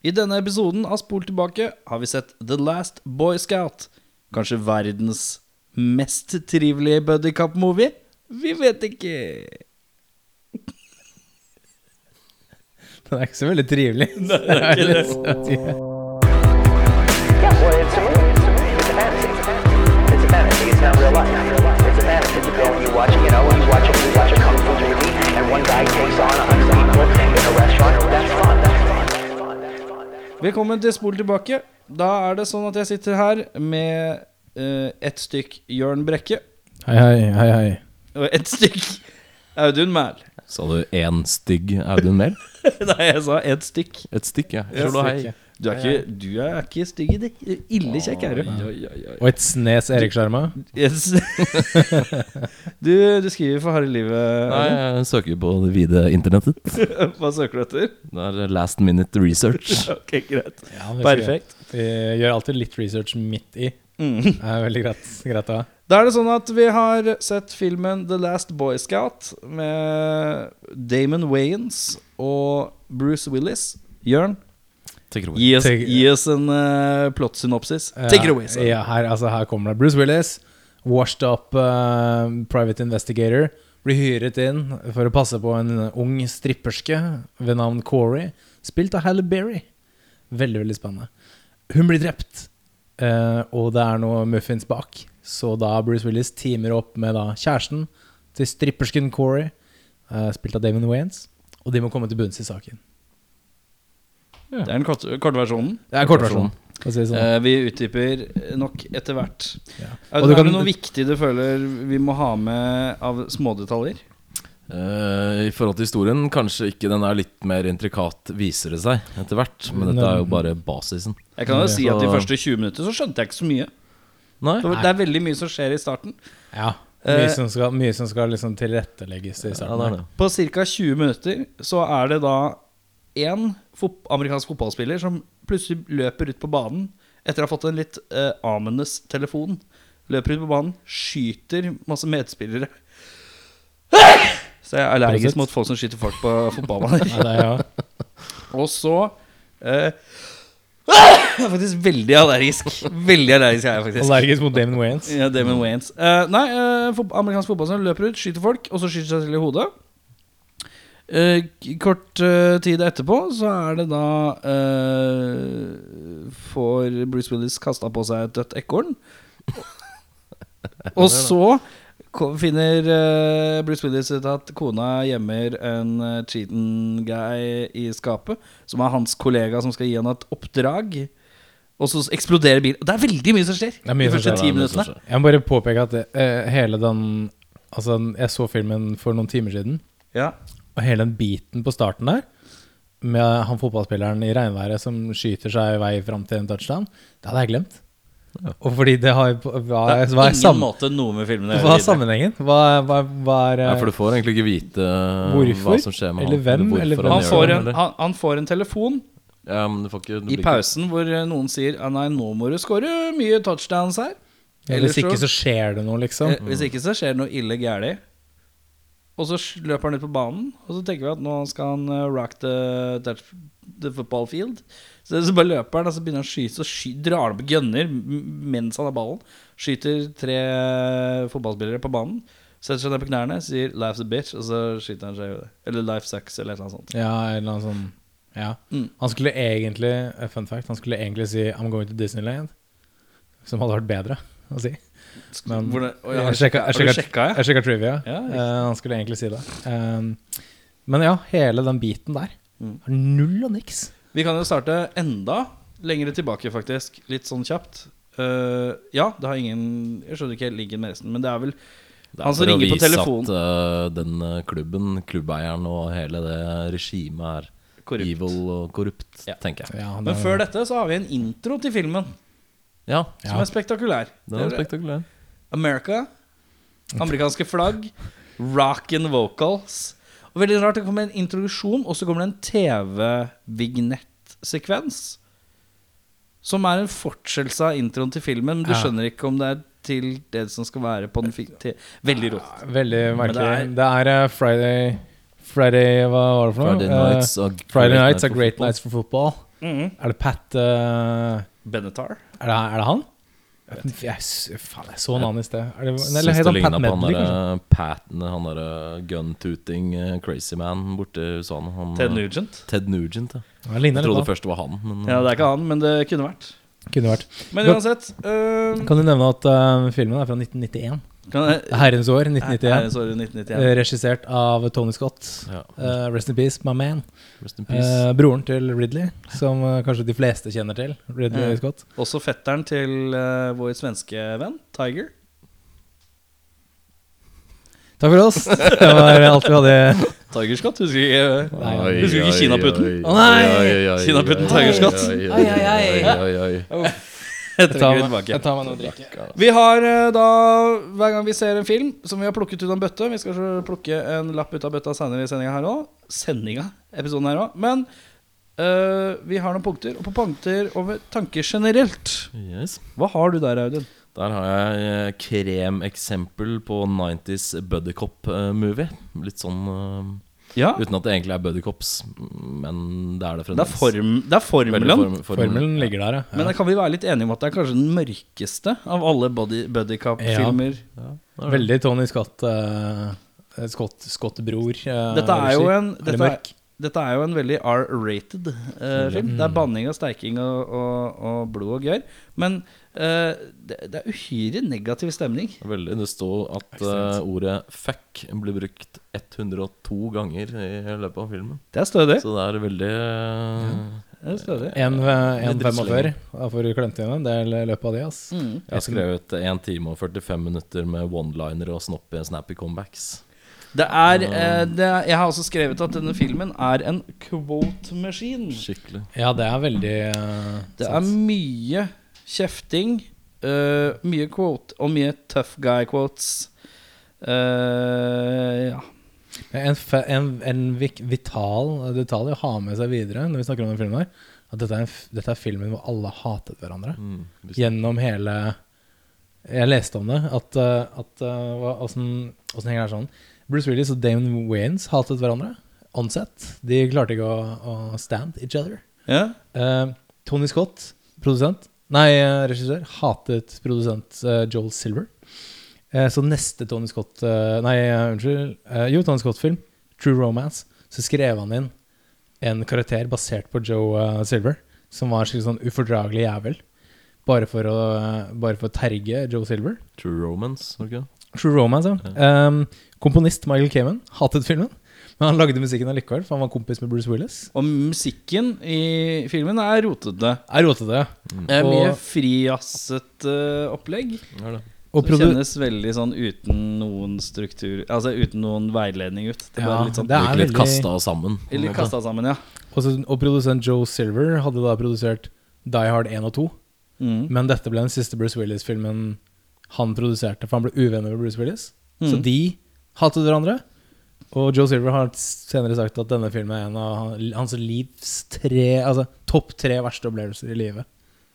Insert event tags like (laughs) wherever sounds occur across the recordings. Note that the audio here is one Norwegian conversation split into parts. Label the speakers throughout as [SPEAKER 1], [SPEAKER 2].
[SPEAKER 1] I denne episoden av Spol tilbake har vi sett The Last Boy Scout. Kanskje verdens mest trivelige buddycup-movie? Vi vet ikke.
[SPEAKER 2] Den er ikke så veldig trivelig.
[SPEAKER 3] Yeah, well, it's a movie. It's a movie. It's a fantasy. It's a fantasy. It's not real life. It's a fantasy. You go and you watch, you know, you watch a, you watch a kung fu movie, and one guy takes on a hundred people
[SPEAKER 1] Velkommen til Spol tilbake. Da er det sånn at jeg sitter her med uh, et stykk Jørn Brekke
[SPEAKER 2] Hei, hei, hei, hei.
[SPEAKER 1] og et stykk Audun Mæhl.
[SPEAKER 4] Sa du én stygg Audun Mæhl? (laughs)
[SPEAKER 1] Nei, jeg sa et stykk.
[SPEAKER 4] Et stykk, ja.
[SPEAKER 1] Ja,
[SPEAKER 4] Slå hei.
[SPEAKER 1] Du er ikke, du er ikke stygg i det. Ille kjekk er du.
[SPEAKER 2] Og et snes Erik Sjarma.
[SPEAKER 1] Yes. (laughs) du, du skriver for harde livet.
[SPEAKER 4] Nei, jeg søker på det vide internettet. (laughs)
[SPEAKER 1] Hva søker du etter?
[SPEAKER 4] Det er last minute research. (laughs)
[SPEAKER 1] Ok, greit.
[SPEAKER 2] Ja,
[SPEAKER 1] Perfekt.
[SPEAKER 2] Vi gjør alltid litt research midt i.
[SPEAKER 1] Mm.
[SPEAKER 2] Det er veldig greit, greit å ha.
[SPEAKER 1] Da er det sånn at vi har sett filmen The Last Boy Scout med Damon Wayans og Bruce Willis. Jørn. Gi oss,
[SPEAKER 2] Take-
[SPEAKER 1] gi oss en uh, plottsynopsis. Take it away. Sir.
[SPEAKER 2] ja, her, altså, her kommer det. Bruce Willis, washed up uh, private investigator, blir hyret inn for å passe på en ung stripperske ved navn Corey, spilt av Halle Berry. Veldig, veldig spennende. Hun blir drept, uh, og det er noe muffins bak. Så da Bruce Willis teamer opp med da kjæresten til strippersken Corey, eh, spilt av Damon Waynes, og de må komme til bunns i saken.
[SPEAKER 1] Det er den korte, kort versjonen.
[SPEAKER 2] Det er kortversjonen. si sånn.
[SPEAKER 1] Eh, vi utdyper nok etter hvert.
[SPEAKER 2] Ja.
[SPEAKER 1] Er,
[SPEAKER 2] Og du
[SPEAKER 1] er
[SPEAKER 2] kan-
[SPEAKER 1] det noe viktig du føler vi må ha med av smådetaljer?
[SPEAKER 4] Uh, I forhold til historien, kanskje ikke den er litt mer intrikat, viser det seg etter hvert. Men dette er jo bare basisen.
[SPEAKER 1] Jeg kan jo si at De første 20 minutter så skjønte jeg ikke så mye.
[SPEAKER 4] Nei,
[SPEAKER 1] Det er veldig mye som skjer i starten.
[SPEAKER 2] Ja.
[SPEAKER 1] Eh,
[SPEAKER 2] Mye som skal, mye som skal liksom tilrettelegges i
[SPEAKER 4] ja,
[SPEAKER 2] starten.
[SPEAKER 4] det er det.
[SPEAKER 1] På ca. 20 minutter så er det da én fot amerikansk fotballspiller som plutselig løper ut på banen etter å ha fått en litt uh, amenes telefon. Løper ut på banen, skyter masse medspillere. Så jeg er allergisk mot folk som skyter folk på (laughs) fotballbaner.
[SPEAKER 2] Er.
[SPEAKER 1] Og så uh, Jeg er faktisk veldig allergisk. Veldig allergisk er jeg faktisk.
[SPEAKER 2] Allergisk mot Damon Wayans.
[SPEAKER 1] Ja, Damon Wayans. uh, nei, uh, amerikansk amerikansk fotballspiller løper ut, skyter folk, og så skyter seg selv i hodet. Eh, kort eh, tid etterpå så er det da eh, Får Bruce Willis kasta på seg et dødt ekorn. (laughs) og så finner eh, Bruce Willis ut at kona gjemmer en uh, cheaten guy i skapet, som er hans kollega som skal gi han et oppdrag. Og så eksploderer bilen. Det er veldig mye som skjer.
[SPEAKER 2] Det er mye
[SPEAKER 1] de første ti
[SPEAKER 4] det
[SPEAKER 1] minuttene.
[SPEAKER 2] Jeg må bare påpeke at eh, hele den Altså, jeg så filmen for noen timer siden,
[SPEAKER 1] Ja.
[SPEAKER 2] Og hele den biten på starten der, med han fotballspilleren i regnværet som skyter seg i vei fram til en touchdown, det hadde jeg glemt. Og fordi det har Hva,
[SPEAKER 1] Det
[SPEAKER 2] hva,
[SPEAKER 1] er
[SPEAKER 2] er,
[SPEAKER 1] ingen
[SPEAKER 2] sam,
[SPEAKER 1] måte noe med filmen å
[SPEAKER 2] hva er sammenhengen? Hva, hva, hva er
[SPEAKER 4] Ja,
[SPEAKER 2] eh,
[SPEAKER 4] for du får egentlig ikke vite eh,
[SPEAKER 2] Hvorfor?
[SPEAKER 4] hva som skjer med
[SPEAKER 2] Eller hvem,
[SPEAKER 4] han.
[SPEAKER 2] eller hvem
[SPEAKER 1] Han får, en, han, han får en telefon
[SPEAKER 4] Ja, men du får ikke, du
[SPEAKER 1] i pausen hvor eh, noen sier ah, Nei, nå må du score mye touchdowns her.
[SPEAKER 2] Hvis ikke
[SPEAKER 1] så-
[SPEAKER 2] så skjer det noe, liksom.
[SPEAKER 1] Hvis ikke så skjer det noe ille gærlig. Og så løper han ut på banen, og så tenker vi at nå skal han eh, rock the, the football field. Så, så bare løper han, og så begynner han å skyte, så sky, drar han på gunner mens han har ballen. Skyter tre fotballspillere på banen. Setter seg ned på knærne, sier 'life's a bitch', og så skyter han seg. Eller 'life sucks', eller et eller annet sånt.
[SPEAKER 2] Ja, eller annen sånn Ja.
[SPEAKER 1] Mm.
[SPEAKER 2] Han skulle egentlig eh, Fun fact, han skulle egentlig si 'I'm going to Disneyland'. Som hadde vært bedre å si. Men
[SPEAKER 1] Hvordan, å,
[SPEAKER 2] jeg sjekka,
[SPEAKER 1] har
[SPEAKER 2] jeg sjekka,
[SPEAKER 1] sjekka,
[SPEAKER 2] jeg sjekka trivia.
[SPEAKER 1] Ja.
[SPEAKER 2] Eh, han skulle egentlig si det. Um, men ja, hele den biten der
[SPEAKER 1] Mm.
[SPEAKER 2] har null og niks.
[SPEAKER 1] Vi kan jo starte enda lengre tilbake, faktisk. Litt sånn kjapt. Uh, ja, det har ingen Jeg skjønner ikke helt linken med resten, men det er vel
[SPEAKER 4] Det er
[SPEAKER 1] Han som
[SPEAKER 4] for å
[SPEAKER 1] ringer på
[SPEAKER 4] vise
[SPEAKER 1] telefon.
[SPEAKER 4] at eh, den eh, klubben, klubbeieren og hele det regimet er
[SPEAKER 1] korrupt.
[SPEAKER 4] evil og korrupt,
[SPEAKER 1] Ja.
[SPEAKER 4] tenker jeg.
[SPEAKER 2] Ja,
[SPEAKER 1] Men før dette så har vi en intro til filmen
[SPEAKER 4] Ja,
[SPEAKER 1] som er spektakulær.
[SPEAKER 4] den er
[SPEAKER 1] Det er
[SPEAKER 4] spektakulær.
[SPEAKER 1] America. Amerikanske flagg. Rock and vocals. Og veldig rart, det kommer en introduksjon, og så kommer det en TV-vignett-sekvens. Som er en fortsettelse av introen til filmen. Du skjønner ikke om det er til det som skal være på den Veldig rått.
[SPEAKER 2] Veldig merkelig.
[SPEAKER 1] det
[SPEAKER 2] Det
[SPEAKER 1] er-
[SPEAKER 2] er, eh, Friday Friday Hva var det for noe?
[SPEAKER 4] Friday
[SPEAKER 2] Eh,
[SPEAKER 4] nights, og
[SPEAKER 2] Friday
[SPEAKER 4] great
[SPEAKER 2] nights are great nights for football.
[SPEAKER 1] Mhm.
[SPEAKER 2] Er det Pat eh,
[SPEAKER 1] Benatar.
[SPEAKER 2] er, det, er det han? Jeg, s- faen, jeg så navnet i sted. Er det, eller heter han Pat
[SPEAKER 4] han
[SPEAKER 2] Medley, kanskje?
[SPEAKER 4] derre Pat, han derre gun-tooting eh, crazy man borte i USA nå. Han,
[SPEAKER 1] Ted
[SPEAKER 4] eh,
[SPEAKER 1] Nugent.
[SPEAKER 4] Ted Nugent, ja. Jeg trodde først det var han, men
[SPEAKER 1] Ja, det er ikke han, men det kunne vært.
[SPEAKER 2] Kunne vært.
[SPEAKER 1] Men uansett uh,
[SPEAKER 2] Kan du nevne at uh, filmen er fra 1991?
[SPEAKER 1] Jeg,
[SPEAKER 2] Herrens år,
[SPEAKER 1] Nei,
[SPEAKER 2] 1991.
[SPEAKER 1] sorry, 1991.
[SPEAKER 2] Eh, Regissert av Tony Scott.
[SPEAKER 4] ja.
[SPEAKER 2] Eh, rest in peace, my man. Eh, broren til Ridley, som uh, kanskje de fleste kjenner til. Ridley
[SPEAKER 1] Ja.
[SPEAKER 2] Scott.
[SPEAKER 1] Også fetteren til øh, vår svenske venn, Tiger.
[SPEAKER 2] Takk for oss. Det var alt vi hadde.
[SPEAKER 1] Tiger Scott, husker du ikke? Ikke
[SPEAKER 4] oi,
[SPEAKER 1] Kinaputten?
[SPEAKER 4] oi,
[SPEAKER 2] nei!
[SPEAKER 4] oi, oi, oi, oi,
[SPEAKER 1] Tiger
[SPEAKER 4] oi,
[SPEAKER 2] ai, ai.
[SPEAKER 1] Jeg
[SPEAKER 2] meg, jeg tar meg noe å drikke.
[SPEAKER 1] Vi har øh, da, hver gang vi ser en film som vi har plukket ut av en bøtte Vi skal plukke en lapp ut av bøtta senere i sendinga her òg. Sendinga, episoden her òg. Men uh, vi har noen punkter, og på punkter over tanker generelt.
[SPEAKER 4] Yes.
[SPEAKER 1] Hva har du der, Audun?
[SPEAKER 4] Der har jeg eh, kremeksempel på 90s buddycop-movie. Litt sånn eh,
[SPEAKER 1] Ja,
[SPEAKER 4] Uten at det egentlig er buddycops, men det er det
[SPEAKER 1] det er, form, det er formelen.
[SPEAKER 4] form- formel.
[SPEAKER 2] Formelen ligger der, ja.
[SPEAKER 1] Men da kan vi være litt enige om at det er kanskje den mørkeste av alle body, buddycop-filmer.
[SPEAKER 4] Ja, er.
[SPEAKER 2] Veldig Tony Scott uh, Scott, Scott-bror. eh,
[SPEAKER 1] Dette er jo en
[SPEAKER 2] Er
[SPEAKER 1] dette er, dette er jo en veldig R-rated uh, film. Det er banning og steiking og, og, og blod og gørr. Men det, det er uhyre negativ stemning.
[SPEAKER 4] Veldig. Det står at uh, ordet 'fuck' blir brukt 102 ganger i løpet av filmen.
[SPEAKER 1] Det er stødig.
[SPEAKER 4] Så det er veldig eh,
[SPEAKER 1] Det er stødig.
[SPEAKER 2] En, eh, en 45. Da får du klemt inn en del i løpet av det. ass.
[SPEAKER 1] Mm.
[SPEAKER 4] Jeg har skrevet 1 time og 45 minutter med one-liner og snoppy snappy comebacks.
[SPEAKER 1] Det er, eh, det er Jeg har også skrevet at denne filmen er en quote-maskin.
[SPEAKER 4] Skikkelig.
[SPEAKER 2] Ja, det er veldig eh,
[SPEAKER 1] Det er mye kjefting, Uh, mye quote og mye tough guy quotes. Uh, ja.
[SPEAKER 2] En, en, en vital detalj å ha med seg videre når vi snakker om den filmen her, at dette er, en, dette er filmen hvor alle hatet hverandre.
[SPEAKER 4] Mm.
[SPEAKER 2] Gjennom hele Jeg leste om det, at, eh, at hva- åssen henger det sånn? Bruce Willis og Damon Wayans hatet hverandre. On set. De klarte ikke å, å stand each other.
[SPEAKER 1] Yeah.
[SPEAKER 2] Uh, Tony Scott, produsent Nei, eh, regissør, hatet produsent eh, Joel Silver. Eh, så neste Tony Scott Nei, unnskyld. jo, Tony Scott-film, True Romance, så skrev han inn en karakter basert på Joe Silver, som var en sånn ufordragelig jævel. Bare for å, bare for å terge Joe Silver.
[SPEAKER 4] True Romance, det?
[SPEAKER 2] True Romance, ja. Um, komponist Michael Kamen hatet filmen. Men han lagde musikken allikevel, for han var kompis med Bruce Willis.
[SPEAKER 1] Og musikken i filmen er rotete.
[SPEAKER 2] Er rotete.
[SPEAKER 1] Det er mye
[SPEAKER 2] frijazzete
[SPEAKER 1] frijazzet eh, opplegg.
[SPEAKER 4] Det er det.
[SPEAKER 2] Og som
[SPEAKER 1] kjennes veldig sånn uten noen struktur Altså uten noen veiledning ut. Det
[SPEAKER 2] Ja,
[SPEAKER 1] litt sånn
[SPEAKER 2] det er
[SPEAKER 4] litt
[SPEAKER 2] veldig-
[SPEAKER 4] kasta sammen.
[SPEAKER 1] Litt kasta sammen, ja.
[SPEAKER 2] Og, så, og produsent Joe Silver hadde da produsert Die Hard 1 og 2.
[SPEAKER 1] Mm.
[SPEAKER 2] Men dette ble den siste Bruce Willis-filmen han produserte, for han ble uvenner med Bruce Willis. Så
[SPEAKER 1] Mm.
[SPEAKER 2] de hatet hverandre. Og Joe Silver har senere sagt at denne filmen er en av hans livs tre Altså topp tre verste opplevelser i livet.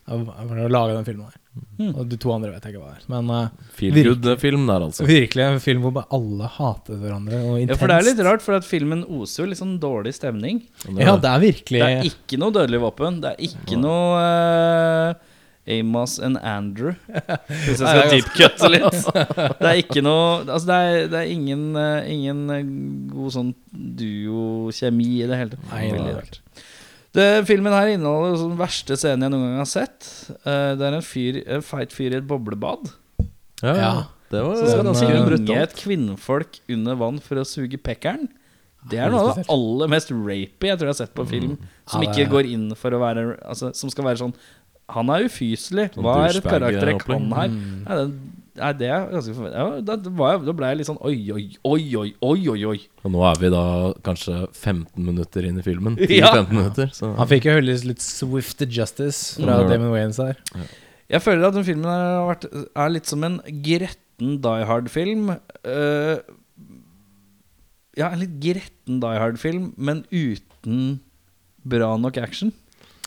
[SPEAKER 2] Av, av å lage den filmen her.
[SPEAKER 1] Mm.
[SPEAKER 2] Og de to andre vet jeg ikke hva er. Men uh,
[SPEAKER 4] Feel
[SPEAKER 2] Virkelig.
[SPEAKER 4] good-film der, altså.
[SPEAKER 2] virkelig en film hvor bare alle hater hverandre. Og
[SPEAKER 1] Ja, for det er litt rart, for at filmen oser jo litt sånn dårlig stemning.
[SPEAKER 2] Ja, det er virkelig
[SPEAKER 1] Det er ikke noe dødelig våpen. Det er ikke noe eh, Amos and Andrew. (laughs) Hvis jeg skal deepcutte litt. (laughs) Det er ikke noe Altså, det er, det er ingen, eh, ingen eh, god sånn duokjemi i det hele tatt.
[SPEAKER 2] Nei,
[SPEAKER 1] rart. Det, filmen her inneholder den verste scenen jeg noen gang har sett. Uh, det er en, fyr, en feit fyr i et boblebad.
[SPEAKER 4] Ja, ja. Det var
[SPEAKER 1] Så skal
[SPEAKER 2] han
[SPEAKER 1] tvinge et kvinnfolk under vann for å suge pekkeren. Det er noe av det aller mest rapy jeg tror jeg har sett på film. Som
[SPEAKER 2] Ja, det
[SPEAKER 1] ikke går inn for å være Altså Som skal være sånn Han er ufyselig.
[SPEAKER 4] Sånn
[SPEAKER 1] Hva er et
[SPEAKER 4] douchebag,
[SPEAKER 1] karaktertrekk han her?
[SPEAKER 2] Mm.
[SPEAKER 1] Nei, det, nei, det er ganske forvent- ja, da, da, var jeg, da ble jeg litt sånn oi, oi, oi, oi, oi, oi, oi.
[SPEAKER 4] Og nå er vi da kanskje 15 minutter inn i filmen. (laughs) 10-15 minutter. Så
[SPEAKER 2] Han fikk jo heldigvis litt swift justice fra
[SPEAKER 4] Mm.
[SPEAKER 2] Damon Wayans her.
[SPEAKER 1] Jeg føler at den filmen har vært, er litt som en gretten Die Hard-film. Uh, ja, en litt gretten Die Hard-film, men uten bra nok action.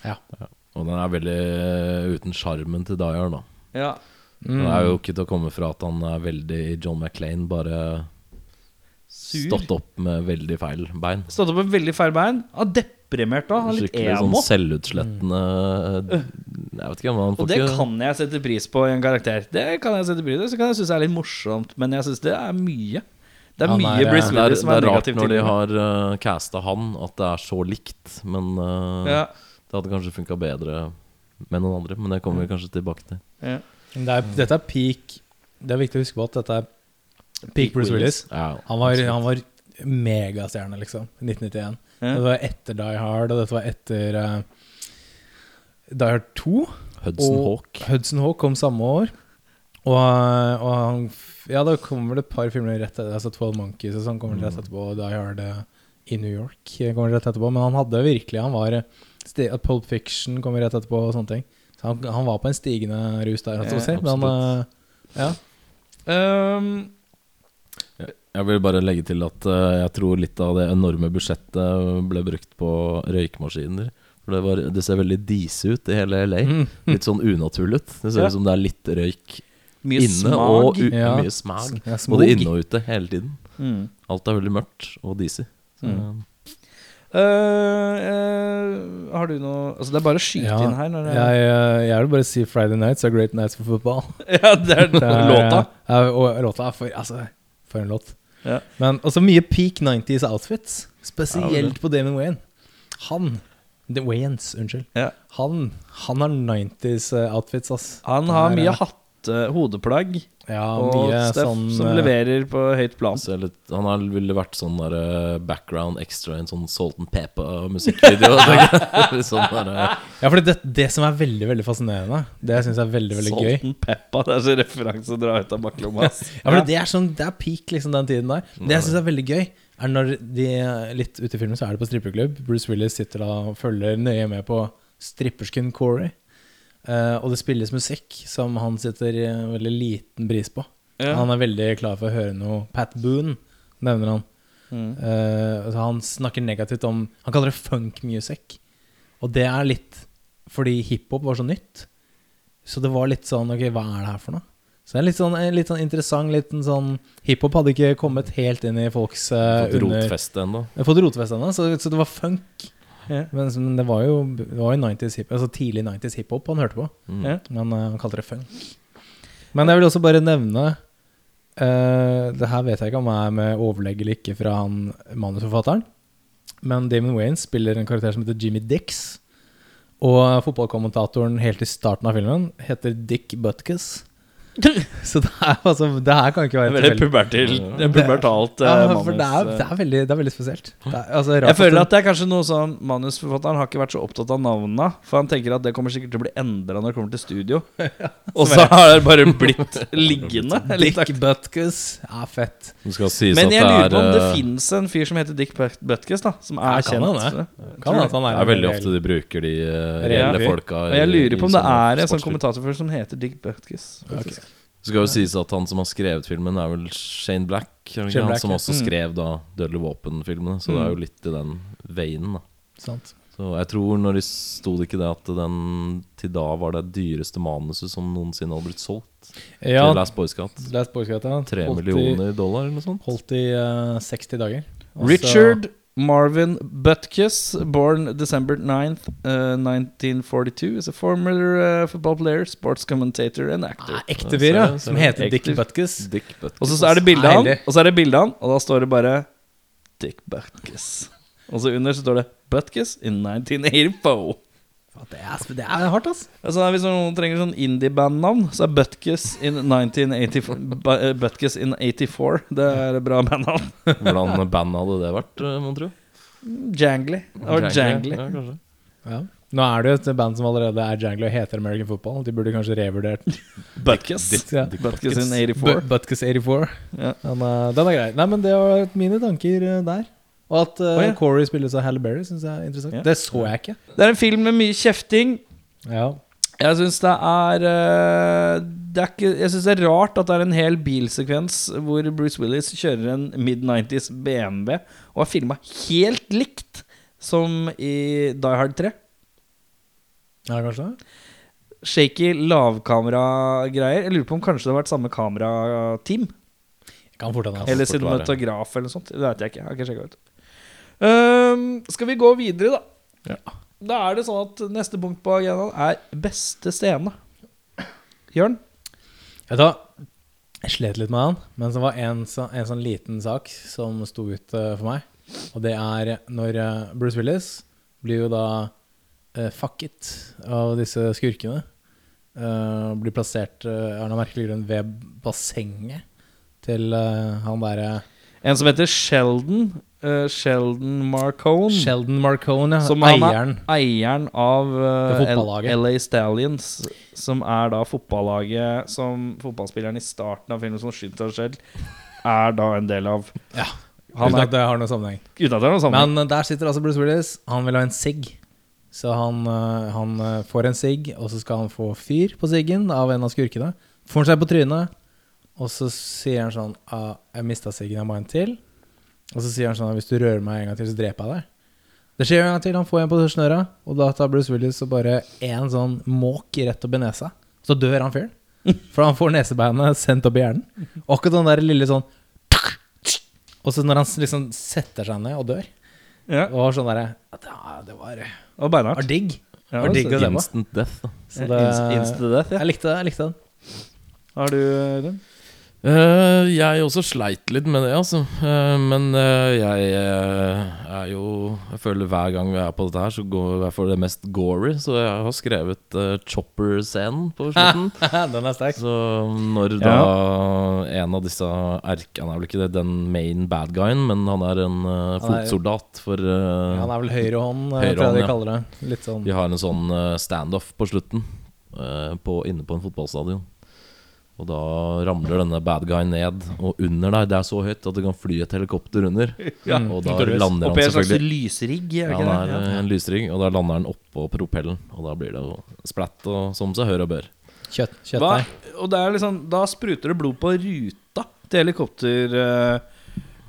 [SPEAKER 2] Ja, Ja.
[SPEAKER 4] Og den er veldig eh, uten sjarmen til Dyer, da.
[SPEAKER 1] Ja,
[SPEAKER 2] Mm.
[SPEAKER 4] Det er jo ikke til å komme fra at han er veldig John McClain, bare
[SPEAKER 1] Sur.
[SPEAKER 4] stått opp med veldig feil bein.
[SPEAKER 1] Stått opp med veldig feil bein. Har deprimert, da. Litt
[SPEAKER 4] Skikkelig sånn
[SPEAKER 1] emo.
[SPEAKER 4] selvutslettende Jeg vet ikke, men han
[SPEAKER 1] Og det
[SPEAKER 4] ikke
[SPEAKER 1] kan jeg sette pris på i en karakter. Det kan jeg sette pris på Så kan jeg synes det er litt morsomt, men jeg syns det er mye. Det er
[SPEAKER 2] ja,
[SPEAKER 1] mye
[SPEAKER 2] nei, eh,
[SPEAKER 1] Bruce
[SPEAKER 4] det er,
[SPEAKER 1] Willis som
[SPEAKER 4] det
[SPEAKER 1] er,
[SPEAKER 4] er rart når de har uh, casta han, at det er så likt. Men uh,
[SPEAKER 1] Ja,
[SPEAKER 4] det hadde kanskje funka bedre med noen andre. Men det kommer vi kanskje tilbake til.
[SPEAKER 1] ja.
[SPEAKER 2] Det er, dette er peak Det er viktig å huske på at dette er peak Bruce Willis.
[SPEAKER 4] Ja,
[SPEAKER 2] Han var, han var megastjerne, liksom. i 1991.
[SPEAKER 1] Ja.
[SPEAKER 2] Det var etter Die Hard, og dette var etter uh, Die Hard 2.
[SPEAKER 4] Hudson
[SPEAKER 2] Og
[SPEAKER 4] Hawk.
[SPEAKER 2] Hudson Hawk kom samme år. Og, uh, og han Ja, da kommer det et par filmer rett etter. Altså 12 Monkeys og sånn kommer rett etterpå. Og Die Hard uh, i New York kommer rett etterpå. Men han hadde virkelig Han var at Pulp Fiction kommer rett etterpå og sånne ting. Så han, han var på en stigende rus der, altså, si. Men uh, ja.
[SPEAKER 1] Um,
[SPEAKER 4] Jeg vil bare legge til at uh, jeg tror litt av det enorme budsjettet ble brukt på røykmaskiner. For det, var, det ser veldig disig ut i hele LA.
[SPEAKER 2] Mm.
[SPEAKER 4] Litt sånn unaturlig ut. Det ser
[SPEAKER 1] Ja.
[SPEAKER 4] ut som det er litt røyk
[SPEAKER 1] mye
[SPEAKER 4] inne
[SPEAKER 1] smag.
[SPEAKER 4] og u
[SPEAKER 2] Ja.
[SPEAKER 4] mye smag.
[SPEAKER 2] Ja,
[SPEAKER 4] Både inne og ute hele tiden.
[SPEAKER 1] Mm.
[SPEAKER 4] Alt er veldig mørkt og disig. Så,
[SPEAKER 1] Mm. Eh, eh, har du noe Altså, det er bare å skyte
[SPEAKER 2] Ja,
[SPEAKER 1] inn her. Når det,
[SPEAKER 2] Jeg, uh, jeg vil bare si Friday Nights are great nights for football. (laughs)
[SPEAKER 1] ja, det er (laughs)
[SPEAKER 2] Det er,
[SPEAKER 1] låta.
[SPEAKER 2] Ja, og låta er for Altså, for en låt.
[SPEAKER 1] Ja.
[SPEAKER 2] Men også mye peak 90s outfits. Spesielt på Damon Wayne. Han The Wayans, unnskyld. Han, han har 90s eh, outfits, ass.
[SPEAKER 1] Han har
[SPEAKER 2] er,
[SPEAKER 1] mye
[SPEAKER 2] eh,
[SPEAKER 1] hatte, hodeplagg
[SPEAKER 2] Ja,
[SPEAKER 1] og Steff
[SPEAKER 2] sånn
[SPEAKER 1] som
[SPEAKER 2] eh,
[SPEAKER 1] leverer på høyt plan.
[SPEAKER 4] litt, han har, ville vært sånn der eh, background extra i en sånn Salt and Pepper-musikkvideo. (laughs) (laughs) sånn der, eh,
[SPEAKER 2] Ja, for det, det som er veldig veldig fascinerende, det jeg syns er veldig veldig gøy
[SPEAKER 1] Salt and pepper, det er så referanse å dra ut av baklomma. (laughs)
[SPEAKER 2] Ja, for Det er sånn, det er peak liksom den tiden der. Det jeg syns er veldig gøy, er når de Litt ute i filmen så er det på strippeklubb. Bruce Willis sitter da og følger nøye med på strippersken Corey. Eh, og det spilles musikk som han setter eh, veldig liten pris på.
[SPEAKER 1] Ja.
[SPEAKER 2] Han er veldig klar for å høre noe Pat Boone, nevner han.
[SPEAKER 1] Mm.
[SPEAKER 2] Eh, altså han snakker negativt om Han kaller det funk music. Og det er litt fordi hiphop var så nytt. Så det var litt sånn Ok, hva er det her for noe? Så det er litt sånn, en litt sånn interessant liten sånn Hiphop hadde ikke kommet helt inn i folks uh,
[SPEAKER 4] Fått rotfeste ennå.
[SPEAKER 2] Fått rotfeste ennå, så, så det var funk.
[SPEAKER 1] Ja.
[SPEAKER 2] Men, men det var jo, det var jo 90s hip, altså tidlig 90s hiphop han hørte på.
[SPEAKER 4] Mm.
[SPEAKER 1] Ja.
[SPEAKER 2] Men uh, han kalte det funk. Men jeg vil også bare nevne uh, Det her vet jeg ikke om jeg er med overlegg eller ikke fra han manusforfatteren. Men Damon Wayne spiller en karakter som heter Jimmy Dix. Og fotballkommentatoren helt i starten av filmen heter Dick Butkus. Så det, er, altså, det her kan ikke være
[SPEAKER 1] Veldig pubertil, pubertalt
[SPEAKER 2] Ja,
[SPEAKER 1] eh,
[SPEAKER 2] for det er,
[SPEAKER 1] manus.
[SPEAKER 2] det er, veldig, det er veldig spesielt. Det er, altså,
[SPEAKER 1] Jeg føler at det er kanskje noe sånn Manusforfatteren har ikke vært så opptatt av navnene. For han tenker at det kommer sikkert til å bli endra når det kommer til studio. (laughs) Og så har det bare blitt liggende. (laughs)
[SPEAKER 2] Dick Butkus Ja, fett.
[SPEAKER 4] Det skal sies
[SPEAKER 1] Men
[SPEAKER 4] at
[SPEAKER 1] jeg
[SPEAKER 4] det
[SPEAKER 1] lurer
[SPEAKER 4] er
[SPEAKER 1] på om det
[SPEAKER 4] eh,
[SPEAKER 1] fins en fyr som heter Dick Butkus, da. Som er kjent. Han,
[SPEAKER 2] Kan at han
[SPEAKER 4] Det
[SPEAKER 2] er,
[SPEAKER 4] er veldig ofte de bruker de eh, reelle
[SPEAKER 2] Ja.
[SPEAKER 4] folka.
[SPEAKER 1] Og jeg lurer på om det er en sånn kommentatorfyr som heter Dick Butkus. faktisk.
[SPEAKER 4] Det skal jo sies at han som har skrevet filmen, er vel Shane Black.
[SPEAKER 2] Shane
[SPEAKER 4] han
[SPEAKER 2] Black,
[SPEAKER 4] som
[SPEAKER 2] ja.
[SPEAKER 4] også
[SPEAKER 1] Mm.
[SPEAKER 4] skrev da Dødelig våpen-filmene. Så det er jo litt i den veien. da
[SPEAKER 2] Sant.
[SPEAKER 4] Så jeg tror når de sto det ikke det at den til da var det dyreste manuset som noensinne hadde blitt solgt
[SPEAKER 2] Ja,
[SPEAKER 4] til Last Boy Scout.
[SPEAKER 2] Boyskata.
[SPEAKER 4] Tre millioner dollar eller noe sånt.
[SPEAKER 2] Holdt i uh, 60 dager. Også,
[SPEAKER 1] Richard Marvin Butkus, born December 9th, uh, 1942, is a former uh, football player, sports commentator and actor.
[SPEAKER 2] Ah, ekte fyr, ja. Som heter Dick Butkus.
[SPEAKER 4] Dick Butkus.
[SPEAKER 1] Og så er det bildet av han, og så er det bildet han, og da står det bare Dick Butkus. Og så under så står det Butkus in 1984.
[SPEAKER 2] Det er, det er hardt, ass.
[SPEAKER 1] Altså, hvis noen trenger sånn indie-bandnavn, så er Butkus in 1984 eh, Butkus in 84. Det er et bra bandnavn. (laughs)
[SPEAKER 4] Hvordan band hadde det vært, eh, mon tro?
[SPEAKER 1] Jangly. Var Jangly.
[SPEAKER 4] Ja, kanskje.
[SPEAKER 2] Ja. Nå er det jo et band som allerede er jangly og heter American Football. De burde kanskje revurdert (laughs)
[SPEAKER 1] Butkus.
[SPEAKER 2] Ja.
[SPEAKER 1] Butkus in 84.
[SPEAKER 2] Bu- Butkus 84.
[SPEAKER 1] Ja.
[SPEAKER 2] Men, uh, den er grei. Nei, men det var mine tanker eh, der. Og at uh,
[SPEAKER 1] oh, ja.
[SPEAKER 2] Corey spilles av Halle Berry, syns jeg er interessant.
[SPEAKER 1] Ja.
[SPEAKER 2] Det så jeg ikke.
[SPEAKER 1] Det er en film med mye kjefting.
[SPEAKER 2] Ja.
[SPEAKER 1] Jeg syns det er eh, Det er ikke Jeg synes det er rart at det er en hel bilsekvens hvor Bruce Willis kjører en mid-90s BMW og er filma helt likt som i Die Hard 3.
[SPEAKER 2] ja, kanskje det?
[SPEAKER 1] Shaky lavkameragreier. Jeg lurer på om kanskje det har vært samme kamerateam.
[SPEAKER 2] Hende.
[SPEAKER 1] Eller cinematograf eller noe sånt. Det vet jeg ikke. Jeg har ikke sjekket ut. Ehm, skal vi gå videre, da? Da er det sånn at neste punkt på agendaen er beste scene. Jørn?
[SPEAKER 2] Vet du hva? Jeg slet litt med han, men så var en, så, en sånn liten sak som sto ut uh, for meg. Og det er når uh, Bruce Willis blir jo da uh, fucket av disse skurkene. Uh, blir plassert uh, av noen merkelig grunn ved bassenget til uh, han derre
[SPEAKER 1] En som heter Sheldon. Eh, Sheldon Marcone.
[SPEAKER 2] Sheldon Marcone, ja.
[SPEAKER 1] Som er-
[SPEAKER 2] eieren.
[SPEAKER 1] eieren av eh,
[SPEAKER 2] fotballaget.
[SPEAKER 1] L- LA Stallions, som er da fotballaget som fotballspilleren i starten av filmen som skyter seg selv, er da en del av.
[SPEAKER 2] Ja.
[SPEAKER 1] Han
[SPEAKER 2] Uten at det har noen sammenheng.
[SPEAKER 1] uten at det har noen sammenheng.
[SPEAKER 2] Men eh, der sitter altså Bruce Willis. Han vil ha en sigg. Så han, eh, han eh, får en sigg, og så skal han få fyr på siggen av en av skurkene. Får han seg på trynet, og så sier han sånn ah, 'Jeg mista siggen, jeg må ha en til'. Og så sier han sånn 'Hvis du rører meg en gang til, så dreper jeg deg'. Det skjer en gang til, han får en på snøra, og da tar Bruce Willis og bare én sånn måk rett opp i nesa. Så dør han fyren. (laughs) For han får nesebeinet sendt opp i hjernen. Og akkurat den der lille sånn (tsk) Og så når han liksom setter seg ned og dør
[SPEAKER 1] ja,
[SPEAKER 2] Og var sånn derre Det var,
[SPEAKER 1] og beinhardt.
[SPEAKER 2] var digg.
[SPEAKER 1] Ja,
[SPEAKER 2] var digg å se på.
[SPEAKER 4] Instant death.
[SPEAKER 2] Det,
[SPEAKER 1] Instant death, ja.
[SPEAKER 2] jeg likte det. jeg likte den.
[SPEAKER 1] Har du den?
[SPEAKER 4] Eh, jeg også sleit litt med det, altså. Uh, men uh, jeg er jo Jeg føler hver gang vi er på dette her, så går jeg for det mest gory. Så jeg har skrevet uh, Chopper-scenen på (laughs) slutten.
[SPEAKER 2] den er sterk.
[SPEAKER 4] Så når da en av disse erk... Han er vel ikke det, den main bad guyen, men han er en fotsoldat for
[SPEAKER 2] Han er vel høyrehånd, eh,
[SPEAKER 4] Høyrehånd,
[SPEAKER 2] tror jeg de kaller det. Litt sånn
[SPEAKER 4] Vi har en sånn standoff på slutten på, inne på en fotballstadion. Og da ramler denne bad guyen ned, og under deg Det er så høyt at det kan fly et helikopter under. (laughs)
[SPEAKER 1] Ja.
[SPEAKER 4] Og da lander han
[SPEAKER 1] en slags
[SPEAKER 4] selvfølgelig
[SPEAKER 1] lysrigg, er
[SPEAKER 4] ja,
[SPEAKER 1] det
[SPEAKER 4] han er en lysrigg, og da lander han oppå propellen. Og da blir det jo splatt og som seg hør og bør.
[SPEAKER 2] kjøtt,
[SPEAKER 1] Hva?
[SPEAKER 2] kjøttdeig.
[SPEAKER 1] Og det er liksom, da spruter det blod på ruta til helikopter Uh,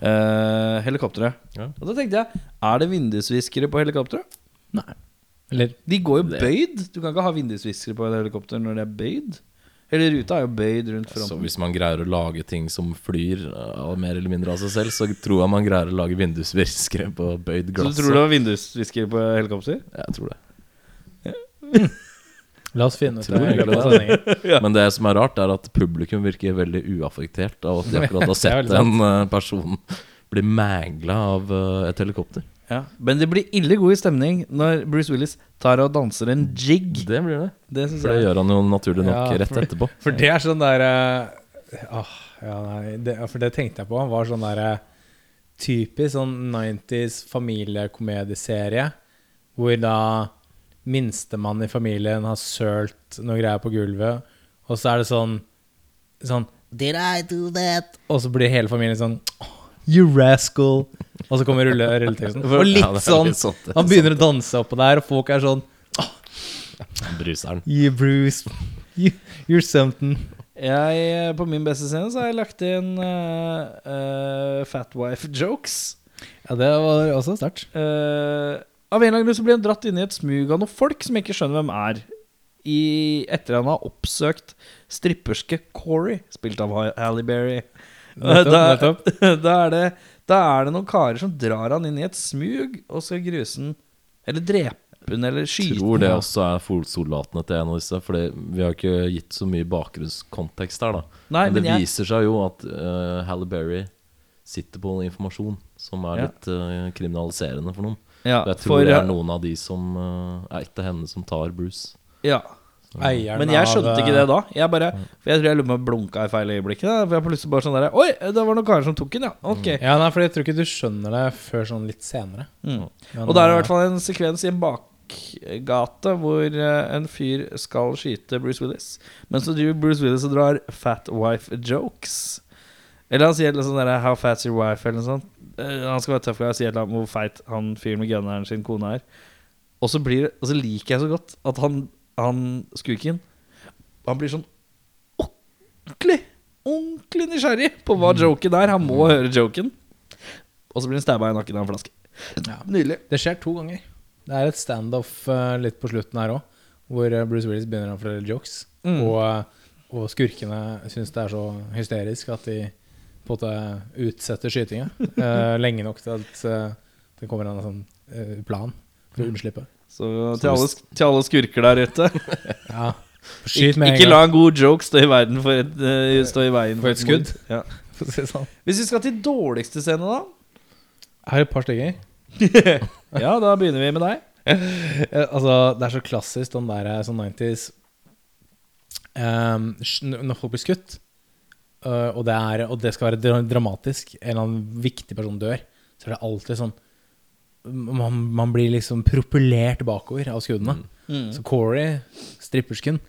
[SPEAKER 1] Uh, helikopteret.
[SPEAKER 4] Ja.
[SPEAKER 1] Og da tenkte jeg, er det vindusviskere på helikopteret?
[SPEAKER 2] Nei. Eller
[SPEAKER 1] De går jo bøyd. Du kan ikke ha vindusviskere på et helikopter når det er bøyd. Eller ruta er jo bøyd rundt
[SPEAKER 4] Så hvis man greier å lage ting som flyr eh, mer eller mindre av seg selv, så tror jeg man greier å lage vindusviskere på bøyd glass.
[SPEAKER 1] Så du tror det var vindusviskere på helikopter?
[SPEAKER 4] Jeg tror det. (laughs)
[SPEAKER 2] La oss finne ut det sendingen. (laughs)
[SPEAKER 4] Men det som er rart, er at publikum virker veldig uaffektert av at de akkurat har (laughs) sett en eh, person bli mægla av eh, et helikopter.
[SPEAKER 1] Ja. Men det blir ille god stemning når Bruce Willis tar og danser en jig.
[SPEAKER 4] Det blir det.
[SPEAKER 1] Det
[SPEAKER 4] For det
[SPEAKER 1] jeg
[SPEAKER 4] gjør han jo naturlig nok
[SPEAKER 2] Ja,
[SPEAKER 4] rett
[SPEAKER 2] for-
[SPEAKER 4] etterpå.
[SPEAKER 2] For det er sånn der uh, ja, nei, det, For det tenkte jeg på. Var sånn der uh, typisk sånn 90s familiekomedieserie hvor da minstemann i familien har sølt noe greier på gulvet, og så er det sånn Sånn Did I do that? Og så blir hele familien sånn «Åh, You rascal. Og så kommer rulle, rulleteksten. Og litt sånn
[SPEAKER 4] er
[SPEAKER 2] Han begynner å danse oppå der, og folk er sånn
[SPEAKER 4] Bruseren.
[SPEAKER 2] You Bruce. You, you're something.
[SPEAKER 1] Jeg, eh, på min beste scene så har jeg lagt inn uh, uh, Fat Wife jokes.
[SPEAKER 2] Ja, det var også sterkt.
[SPEAKER 1] Uh, av en eller annen grunn så blir han dratt inn i et smug av noen folk som jeg ikke skjønner hvem er. I, etter han har oppsøkt stripperske Corey, spilt av Halle Berry.
[SPEAKER 2] Nettopp,
[SPEAKER 1] da, (laughs) da, er det, da er det noen karer som drar han inn i et smug og skal gruse han Eller drepe han eller skyte
[SPEAKER 4] tror det også er fotsoldatene til en av disse. For vi har ikke gitt så mye bakgrunnskontekst her, da.
[SPEAKER 1] Nei,
[SPEAKER 4] men det
[SPEAKER 1] men jeg-
[SPEAKER 4] viser seg jo at uh, Halle Berry sitter på informasjon som er
[SPEAKER 1] Ja.
[SPEAKER 4] litt uh, kriminaliserende for noen.
[SPEAKER 1] Ja,
[SPEAKER 4] jeg tror
[SPEAKER 1] for,
[SPEAKER 4] det
[SPEAKER 1] eh,
[SPEAKER 4] er noen av de som uh, er etter henne, som tar Bruce.
[SPEAKER 1] Ja.
[SPEAKER 2] Eieren
[SPEAKER 1] Men jeg
[SPEAKER 2] av,
[SPEAKER 1] skjønte ikke
[SPEAKER 2] eh,
[SPEAKER 1] det da. Jeg bare For jeg tror jeg lurer på om jeg blunka i feil øyeblikk. da. For jeg plutselig bare sånn der Oi, det var noen karer som tok den, ja. Ok.
[SPEAKER 2] Ja, nei, for jeg tror ikke du skjønner det før sånn litt senere.
[SPEAKER 1] Mm.
[SPEAKER 2] Men,
[SPEAKER 1] Og da er det i
[SPEAKER 2] eh,
[SPEAKER 1] hvert fall en sekvens i en bakgate hvor eh, en fyr skal skyte Bruce Willis. Men så driver Bruce Willis og drar fat wife jokes. Eller han sier noe sånn derre How fat's your wife? Eller noe sånt. Eh, Han skal være tøff og si hvor feit han fyren med gunneren sin kone er. Og så, blir, og så liker jeg så godt at han, han skurken Han blir sånn ordentlig, ordentlig nysgjerrig på hva joken er. Han må høre joken. Og så blir han stabba i nakken av en flaske. Nydelig.
[SPEAKER 2] Det skjer to ganger. Det er et standoff eh, litt på slutten her òg, hvor eh, Bruce Willis begynner å fortelle jokes.
[SPEAKER 1] Mm.
[SPEAKER 2] Og, eh, og skurkene syns det er så hysterisk at de på en måte utsetter skytinga (laughs) eh, lenge nok til at det kommer en sånn plan For å unnslippe.
[SPEAKER 1] Så til alle, til alle skurker der ute (laughs)
[SPEAKER 2] Ja. Skyt
[SPEAKER 1] Ikke, la en god joke stå i, verden for et, eh, stå i veien
[SPEAKER 2] For et skudd.
[SPEAKER 1] Ja. (laughs)
[SPEAKER 2] Sånn.
[SPEAKER 1] Hvis vi skal til dårligste scene, da?
[SPEAKER 2] Jeg har et par stykker. (laughs)
[SPEAKER 1] Ja, da begynner vi med deg.
[SPEAKER 2] Altså, det er så klassisk den der eh, sånn 90s um, Når folk blir skutt, uh, og, det er, og det skal være dramatisk, en eller annen viktig person dør, så er det alltid sånn Man, man blir liksom propellert bakover av skuddene. Så Corey, strippersken,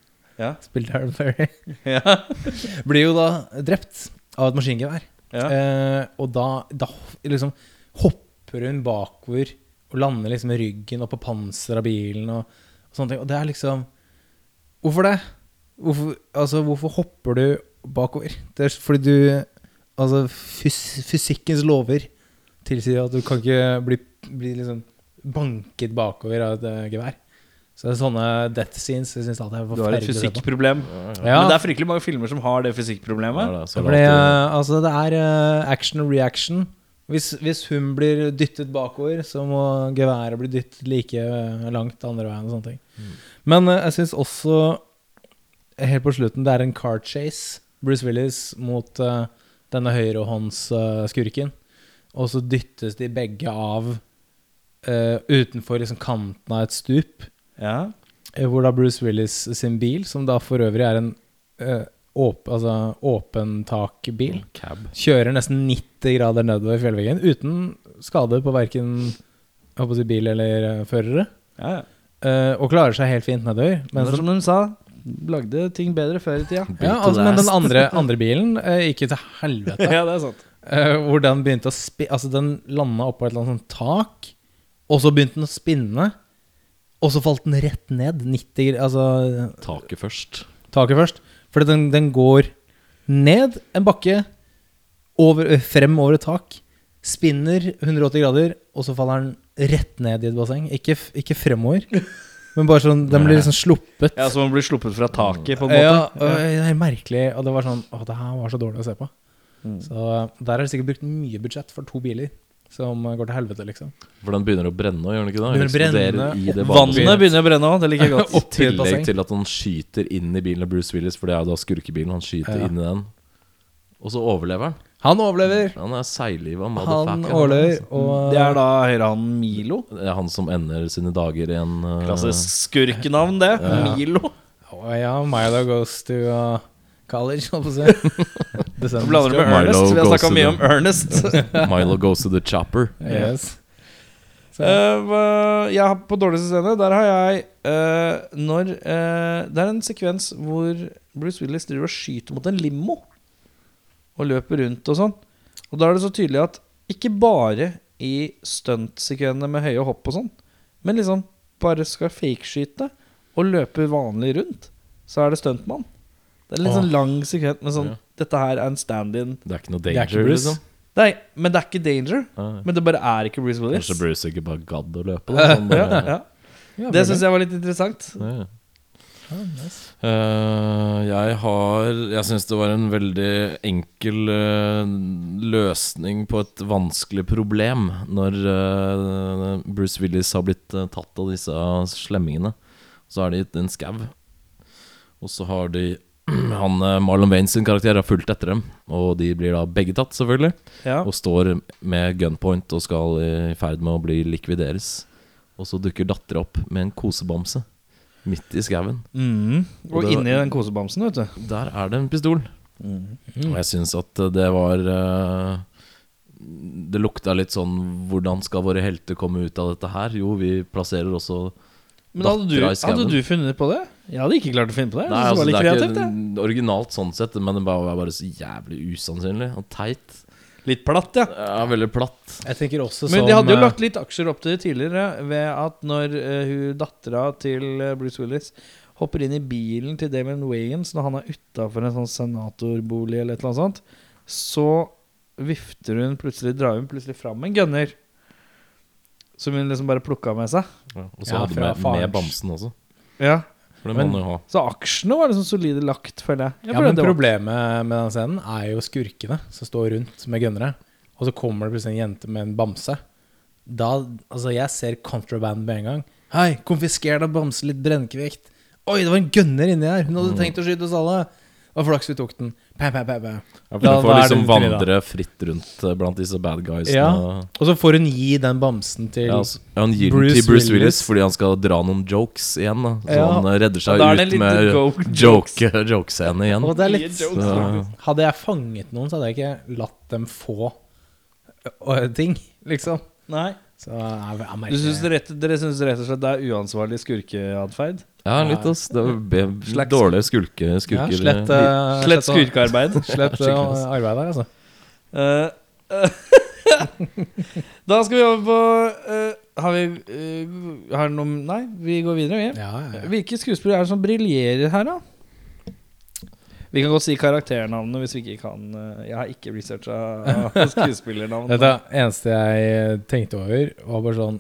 [SPEAKER 1] Ja.
[SPEAKER 2] spilt av Ferry Berry, (laughs)
[SPEAKER 1] Ja. (laughs)
[SPEAKER 2] blir jo da drept av et maskingevær.
[SPEAKER 1] Ja.
[SPEAKER 2] Eh, og da, da liksom hopper hun bakover og lander liksom med ryggen opp på panseret av bilen og, og sånne ting. Og det er liksom Hvorfor det? Hvorfor, altså, hvorfor hopper du bakover? Det er fordi du Altså, fys fysikkens lover tilsier at du kan ikke bli, bli liksom banket bakover av et eh, gevær. Så det er sånne death scenes jeg synes alltid er
[SPEAKER 1] Du har et fysikkproblem.
[SPEAKER 2] Ja.
[SPEAKER 1] Men det er fryktelig mange filmer som har det fysikkproblemet.
[SPEAKER 4] Ja, det, det
[SPEAKER 2] eh, altså, det er eh, action og reaction. Hvis, hvis hun blir dyttet bakover, så må geværet bli dyttet like langt andre veien. og sånne ting
[SPEAKER 4] Mm.
[SPEAKER 2] Men jeg syns også, helt på slutten, det er en car chase. Bruce Willis mot uh, denne høyrehåndsskurken. og så dyttes de begge av utenfor liksom, kanten av et stup.
[SPEAKER 1] Ja.
[SPEAKER 2] Eh, Hvor da Bruce Willis sin bil, som da for øvrig er en eh, åp, altså, åpen takbil,
[SPEAKER 4] Cab.
[SPEAKER 2] kjører nesten 90 grader nedover fjellveggen uten skade på verken si, bil eller eh, førere.
[SPEAKER 1] ja, ja.
[SPEAKER 2] Eh, og klarer seg helt fint nedover.
[SPEAKER 1] Men som de sa, lagde ting bedre før i tida.
[SPEAKER 2] ja, altså, men den andre, (laughs) andre bilen eh, gikk jo til helvete. (laughs)
[SPEAKER 1] ja, det er sant.
[SPEAKER 2] Uh, hvor den begynte å spi... Altså, den landa oppå et eller annet sånt tak, og så begynte den å spinne. Og så falt den rett ned. 90 grader Altså
[SPEAKER 4] Taket først.
[SPEAKER 2] taket først. For den, den går ned en bakke, over, frem over et tak, spinner 180 grader, og så faller den rett ned i et basseng. Ikke, ikke fremover, men bare sånn Den blir liksom sluppet.
[SPEAKER 1] Ja, Så man blir sluppet fra taket, på en måte.
[SPEAKER 2] Ja, og det er merkelig. Og det var sånn Å, det her var så dårlig å se på.
[SPEAKER 1] Mm.
[SPEAKER 2] Så der er det sikkert brukt mye budsjett for to biler som går til helvete, liksom.
[SPEAKER 4] For den begynner å brenne òg, gjør den ikke det?
[SPEAKER 2] Begynner brenne.
[SPEAKER 4] I det
[SPEAKER 1] Vannet begynner å brenne òg, det liker jeg godt. (laughs)
[SPEAKER 4] I tillegg til at han skyter inn i bilen av Bruce Willis, for det er jo da skurkebilen. Han skyter
[SPEAKER 2] Ja.
[SPEAKER 4] inn i den. Og så overlever han.
[SPEAKER 2] Han overlever.
[SPEAKER 4] Han er seigliva
[SPEAKER 2] Han overlever.
[SPEAKER 4] altså.
[SPEAKER 2] Og
[SPEAKER 1] Det er da høyrehånden Milo.
[SPEAKER 4] Det er han som ender sine dager i en uh,
[SPEAKER 1] Klassisk skurkenavn, det.
[SPEAKER 4] Ja.
[SPEAKER 1] Milo.
[SPEAKER 2] Oh, ja, Milo goes to uh, college, holdt på å si. (laughs)
[SPEAKER 1] Nå blander du med
[SPEAKER 2] Ernest.
[SPEAKER 4] Milo
[SPEAKER 1] Vi har
[SPEAKER 4] goes
[SPEAKER 1] snakka mye om Ernest. (laughs)
[SPEAKER 4] Milo goes to the chopper.
[SPEAKER 2] Yes.
[SPEAKER 1] Uh, hva- ja, på dårligste scene, der har jeg uh, Når uh, Det er en sekvens hvor Bruce Willis driver og skyter mot en limo. Og løper rundt og sånn. Og da er det så tydelig at ikke bare i stuntsekvenene med høye hopp og sånn, men liksom bare skal fakeskyte og løpe vanlig rundt, så er det stuntmann. Det er litt sånn lang sekvens med sånn
[SPEAKER 4] Ja.
[SPEAKER 1] Dette her er en stand-in.
[SPEAKER 4] Det er ikke noe
[SPEAKER 2] er
[SPEAKER 4] danger,
[SPEAKER 2] ikke
[SPEAKER 4] liksom.
[SPEAKER 1] Nei, men det er ikke danger.
[SPEAKER 4] Ah,
[SPEAKER 1] Men det bare er ikke Bruce Willis.
[SPEAKER 4] Kanskje Bruce ikke bare gadd å løpe? Da. (laughs) sånn,
[SPEAKER 1] Ja, ja.
[SPEAKER 2] ja,
[SPEAKER 1] Det syns jeg var litt interessant.
[SPEAKER 4] ja.
[SPEAKER 2] Oh, nice.
[SPEAKER 4] uh, jeg har Jeg syns det var en veldig enkel uh, løsning på et vanskelig problem når uh, Bruce Willis har blitt eh, tatt av disse slemmingene. Så har de gitt en skau. Og så har de (clears throat) han eh, Marlon Wayne sin karakter har fulgt etter dem, og de blir da begge tatt, selvfølgelig.
[SPEAKER 1] Ja.
[SPEAKER 4] Og står med gunpoint og skal i ferd med å bli likvideres. Og så dukker dattera opp med en kosebamse midt i skauen.
[SPEAKER 1] Mm. Og,
[SPEAKER 4] Og det
[SPEAKER 1] inni den kosebamsen, vet du.
[SPEAKER 4] Der er det en pistol.
[SPEAKER 1] Mm.
[SPEAKER 4] Og jeg syns at det var eh, Det lukta litt sånn Hvordan skal våre helter komme ut av dette her? Jo, vi plasserer også
[SPEAKER 1] Men hadde du, hadde du funnet på det? Jeg hadde ikke klart å finne på det.
[SPEAKER 4] Nei, altså,
[SPEAKER 1] det
[SPEAKER 4] det er
[SPEAKER 1] kreativt, det.
[SPEAKER 4] ikke originalt sånn sett, men det var bare så jævlig usannsynlig og teit.
[SPEAKER 1] Litt platt, ja.
[SPEAKER 4] Ja, veldig platt.
[SPEAKER 2] Jeg tenker også
[SPEAKER 1] Men
[SPEAKER 2] som
[SPEAKER 1] de hadde jo
[SPEAKER 2] eh,
[SPEAKER 1] lagt litt aksjer opp til det tidligere ved at når uh, hun dattera til eh, Bruce Willis hopper inn i bilen til Damon Wayans når han er utafor en sånn senatorbolig eller et eller annet sånt, så vifter hun plutselig drar hun plutselig fram en gunner. Som hun liksom bare plukka med seg.
[SPEAKER 4] Ja, og så
[SPEAKER 2] Ja,
[SPEAKER 4] hadde med,
[SPEAKER 2] farens.
[SPEAKER 4] med bamsen også.
[SPEAKER 1] Ja
[SPEAKER 4] For det må
[SPEAKER 2] Men-
[SPEAKER 4] jo ha.
[SPEAKER 1] Så aksjene var liksom solide lagt, føler jeg. jeg
[SPEAKER 2] Ja, men
[SPEAKER 1] det var-
[SPEAKER 2] Problemet med den scenen er jo skurkene som står rundt med gønnere. Og så kommer det plutselig en jente med en bamse. Da Altså, jeg ser contraband med en gang. Hei, konfisker da bamsen, litt brennkvikt. Oi, det var en gønner inni her! Hun hadde tenkt å skyte oss alle. Og flaks vi tok den. Pæ, pæ, pæ, pæ.
[SPEAKER 4] Ja, for
[SPEAKER 2] Da-
[SPEAKER 4] du får
[SPEAKER 2] da
[SPEAKER 4] liksom
[SPEAKER 2] du da.
[SPEAKER 4] vandre fritt rundt eh, blant disse bad guysene.
[SPEAKER 2] Ja. Og så får hun gi den bamsen til
[SPEAKER 4] Ja, altså, ja,
[SPEAKER 2] Bruce
[SPEAKER 4] den til Bruce Willis.
[SPEAKER 2] Willis.
[SPEAKER 4] fordi han skal dra noen jokes igjen. Da. Så
[SPEAKER 2] Ja.
[SPEAKER 4] han eh, redder seg ut med
[SPEAKER 1] go-
[SPEAKER 4] joke- joke-scene igjen.
[SPEAKER 2] Og det er litt
[SPEAKER 4] Så,
[SPEAKER 2] Hadde jeg fanget noen, så hadde jeg ikke latt dem få ting, liksom.
[SPEAKER 1] Nei.
[SPEAKER 2] Så jeg, jeg
[SPEAKER 1] Du
[SPEAKER 2] merker
[SPEAKER 1] synes rett, dere syns rett og slett det er uansvarlig skurkeatferd?
[SPEAKER 4] Ja, litt, ass. Det er be-
[SPEAKER 1] Slags-
[SPEAKER 4] dårlige
[SPEAKER 2] ja, slett, uh,
[SPEAKER 1] Slett skurkearbeid.
[SPEAKER 2] Slett uh, arbeid der, altså.
[SPEAKER 1] Uh, (laughs) da skal vi over på eh, Har vi eh, har noe Nei, vi går videre, vi.
[SPEAKER 2] Ja, ja, ja.
[SPEAKER 1] Hvilke skuespillere er det som briljerer her, da? Vi kan godt si karakternavnene hvis vi ikke kan Jeg har ikke researcha (laughs) skuespillernavn.
[SPEAKER 2] Dette eneste jeg tenkte over, var bare sånn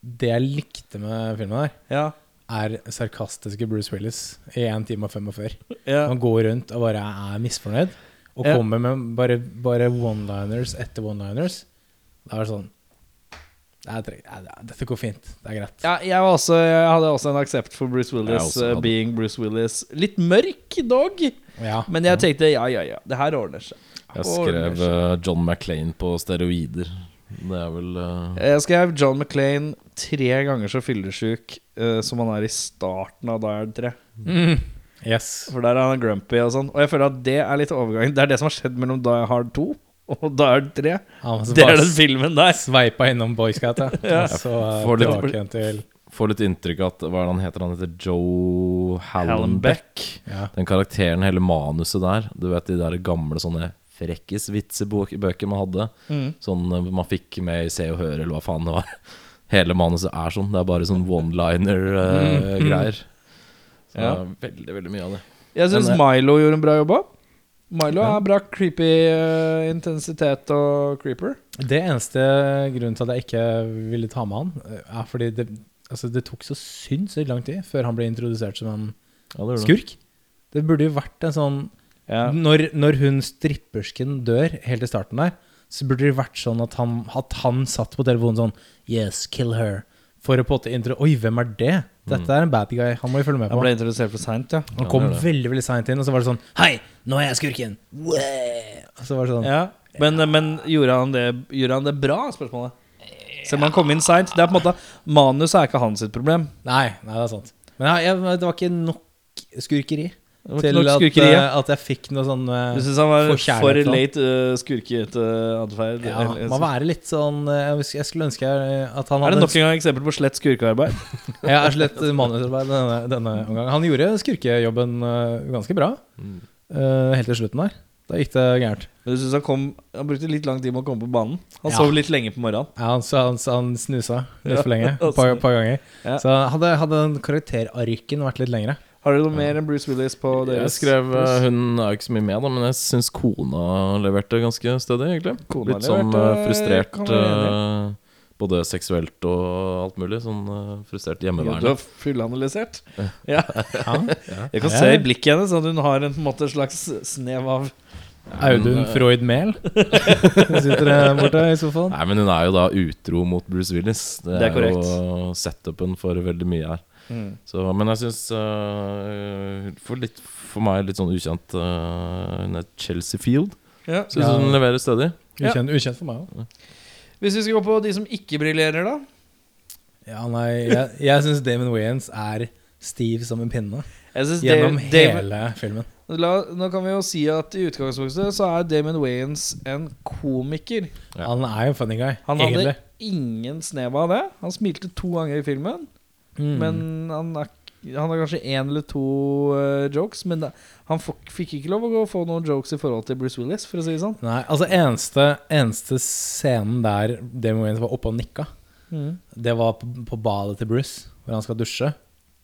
[SPEAKER 2] Det jeg likte med filmen her,
[SPEAKER 1] Ja,
[SPEAKER 2] er sarkastiske Bruce Willis i 1 time og 45.
[SPEAKER 1] ja.
[SPEAKER 2] Han går rundt og bare er misfornøyd, og
[SPEAKER 1] Ja.
[SPEAKER 2] kommer med bare, bare one-liners etter one-liners. Da er det sånn er, Dette går fint. Det er greit.
[SPEAKER 1] Ja, jeg, var også, jeg hadde også en aksept for Bruce Willis eh, being Bruce Willis. Litt mørk dog,
[SPEAKER 2] Ja.
[SPEAKER 1] men jeg tenkte ja, ja, ja, det her ordner seg.
[SPEAKER 4] Jeg
[SPEAKER 1] Ordner
[SPEAKER 4] skrev
[SPEAKER 1] seg.
[SPEAKER 4] eh, John McClain på steroider. Det er vel uh...
[SPEAKER 1] Jeg skrev John McClain tre ganger så fyllesyk uh, som han er i starten av Dyard Hard 3.
[SPEAKER 2] Mm. Yes.
[SPEAKER 1] For der er han grumpy og sånn. Og jeg føler at det er litt overgangen. Det er det som har skjedd mellom Die Hard 2 og Die Hard 3.
[SPEAKER 2] Han
[SPEAKER 1] Det er den filmen der.
[SPEAKER 2] Sveipa innom Boy Scout, ja. (laughs)
[SPEAKER 1] Ja.
[SPEAKER 2] Så uh,
[SPEAKER 4] Får litt-
[SPEAKER 2] til
[SPEAKER 4] Får litt inntrykk av at Hva er det han heter? Han heter Joe Hallenbeck.
[SPEAKER 2] ja.
[SPEAKER 4] Den karakteren, hele manuset der. Du vet de der gamle sånne frekkis-vitsebøker man hadde.
[SPEAKER 1] Mm.
[SPEAKER 4] Sånn eh, man fikk med i Se og Høre, eller hva faen det var. Hele manuset er sånn. Det er bare sånn one-liner-greier. Så
[SPEAKER 1] Ja.
[SPEAKER 4] veldig, veldig mye av det.
[SPEAKER 1] Jeg syns Milo gjorde en bra jobb òg. Milo er bra creepy uh, intensitet og creeper.
[SPEAKER 2] Det eneste grunnen til at jeg ikke ville ta med han, uh, er fordi det, altså det tok så sinnssykt lang tid før han ble introdusert som en
[SPEAKER 4] Ja, det
[SPEAKER 2] skurk. Det burde jo vært en sånn
[SPEAKER 1] Ja.
[SPEAKER 2] når, når hun strippersken dør helt i starten der, så burde det vært sånn at han, at han satt på telefonen sånn Yes, kill her. For å på en intro Oi, hvem er det? Dette er en bad guy. Han må vi følge med
[SPEAKER 1] Han
[SPEAKER 2] på.
[SPEAKER 1] ble introdusert for seint, ja.
[SPEAKER 2] Han kom
[SPEAKER 4] er
[SPEAKER 2] veldig veldig seint inn, og så var det sånn Hei, nå er jeg skurken! Wee! Og så var det sånn
[SPEAKER 1] ja. Men, men gjorde, han det, gjorde han det bra, spørsmålet? Selv om han kom inn seint. Manus er ikke hans sitt problem.
[SPEAKER 2] Nei, nei, det er sant. Men jeg, jeg, det var ikke nok skurkeri til at, eh, at jeg fikk noe sånn eh,
[SPEAKER 1] Du syns han var
[SPEAKER 2] for
[SPEAKER 1] late uh, skurkete atferd?
[SPEAKER 2] Ja,
[SPEAKER 1] Eller-
[SPEAKER 2] må være litt sånn eh, Jeg jeg skulle ønske jeg- at han
[SPEAKER 1] Er det nok en gang eksempel på slett skurkearbeid? (laughs)
[SPEAKER 2] ja, er slett manusarbeid denne, denne omgang. Han gjorde skurkejobben uh, ganske bra
[SPEAKER 4] Mm.
[SPEAKER 2] eh, helt til slutten der. Da gikk det gærent.
[SPEAKER 1] Men du synes han kom Han brukte litt lang tid med å komme på banen. Han
[SPEAKER 2] Ja.
[SPEAKER 1] sov litt lenge på morgenen.
[SPEAKER 2] Ja, han, så han, så han snusa litt
[SPEAKER 1] Ja,
[SPEAKER 2] for lenge. (laughs) Et par, par ganger.
[SPEAKER 1] Ja.
[SPEAKER 2] Så hadde, hadde den karakterarken vært litt lengre.
[SPEAKER 1] Har dere noe mer enn Bruce Willis på
[SPEAKER 4] Jeg skrev eh. Hun er jo ikke så mye med, da, men jeg syns kona leverte ganske stødig, egentlig.
[SPEAKER 1] Kona
[SPEAKER 4] Litt sånn
[SPEAKER 1] leverte,
[SPEAKER 4] eh, frustrert eh, Både seksuelt og alt mulig. Sånn frustrert
[SPEAKER 1] hjemmeværende. Du har fullanalysert? (laughs) Ja.
[SPEAKER 2] Ja. (laughs)
[SPEAKER 1] Jeg kan se i blikket hennes at hun har en, en måte, slags snev av
[SPEAKER 2] Audun Freud Mehl (laughs) sitter der borte i sofaen.
[SPEAKER 4] Nei, men hun er jo da utro mot Bruce Willis. Det, er,
[SPEAKER 1] Det er
[SPEAKER 4] er, jo setupen for veldig mye her.
[SPEAKER 1] Mm.
[SPEAKER 4] Så, men jeg syns for, litt, for meg litt sånn ukjent uh, Hun er Chelsea Field.
[SPEAKER 1] ja.
[SPEAKER 4] Syns
[SPEAKER 2] Ja.
[SPEAKER 4] hun leverer stødig.
[SPEAKER 1] Ja.
[SPEAKER 2] Ukjent, ukjent for meg òg.
[SPEAKER 1] Hvis vi skal gå på de som ikke briljerer, da?
[SPEAKER 2] Ja, nei, jeg, jeg syns Damon Wayans er stiv som en pinne gjennom
[SPEAKER 1] Dave- hele
[SPEAKER 2] hele filmen.
[SPEAKER 1] La, nå kan vi jo si at i utgangspunktet så er Damon Wayans en komiker.
[SPEAKER 4] Ja.
[SPEAKER 2] Han er jo en funny guy,
[SPEAKER 1] Han hadde ingen snev av det. Han smilte to ganger i filmen,
[SPEAKER 2] Mm.
[SPEAKER 1] men han, er, han har kanskje én eller to uh, jokes. Men da, han fikk ikke lov å få noen jokes i forhold til Bruce Willis, for å si det sånn.
[SPEAKER 2] Nei, altså eneste, eneste scenen der Damon Wayans var oppe og nikka, det var på, på badet til Bruce, hvor han skal dusje.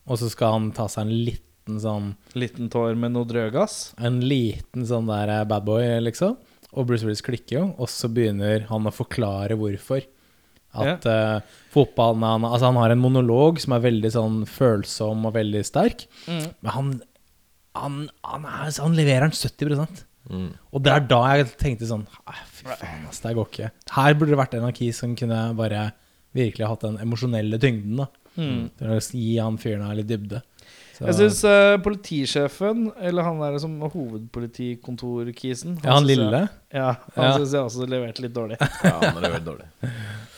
[SPEAKER 2] Og så skal han ta seg en liten sånn
[SPEAKER 1] Liten tår med noe drøgass.
[SPEAKER 2] En liten sånn der eh, bad boy, liksom. Og Bruce Willis klikker jo, og så begynner han å forklare hvorfor. At eh, fotballen han, Altså Han har en monolog som er veldig sånn følsom og veldig sterk.
[SPEAKER 1] Mm.
[SPEAKER 2] Men han han, han, er, han leverer den 70
[SPEAKER 4] Mm.
[SPEAKER 2] Og det er da jeg tenkte sånn «Ah, Fy faen, ass, det går ikke. Her burde det vært en av som kunne bare virkelig hatt den emosjonelle tyngden. da
[SPEAKER 1] Mm.
[SPEAKER 2] Til å gi han fyren her litt dybde. Så,
[SPEAKER 1] Jeg syns uh, politisjefen, eller han der som hovedpolitikontorkisen
[SPEAKER 2] Ja, han
[SPEAKER 1] lille? jeg-
[SPEAKER 2] lille.
[SPEAKER 1] Ja, han
[SPEAKER 2] Ja.
[SPEAKER 1] syns jeg også leverte litt dårlig. (laughs)
[SPEAKER 4] Ja, han leverte dårlig.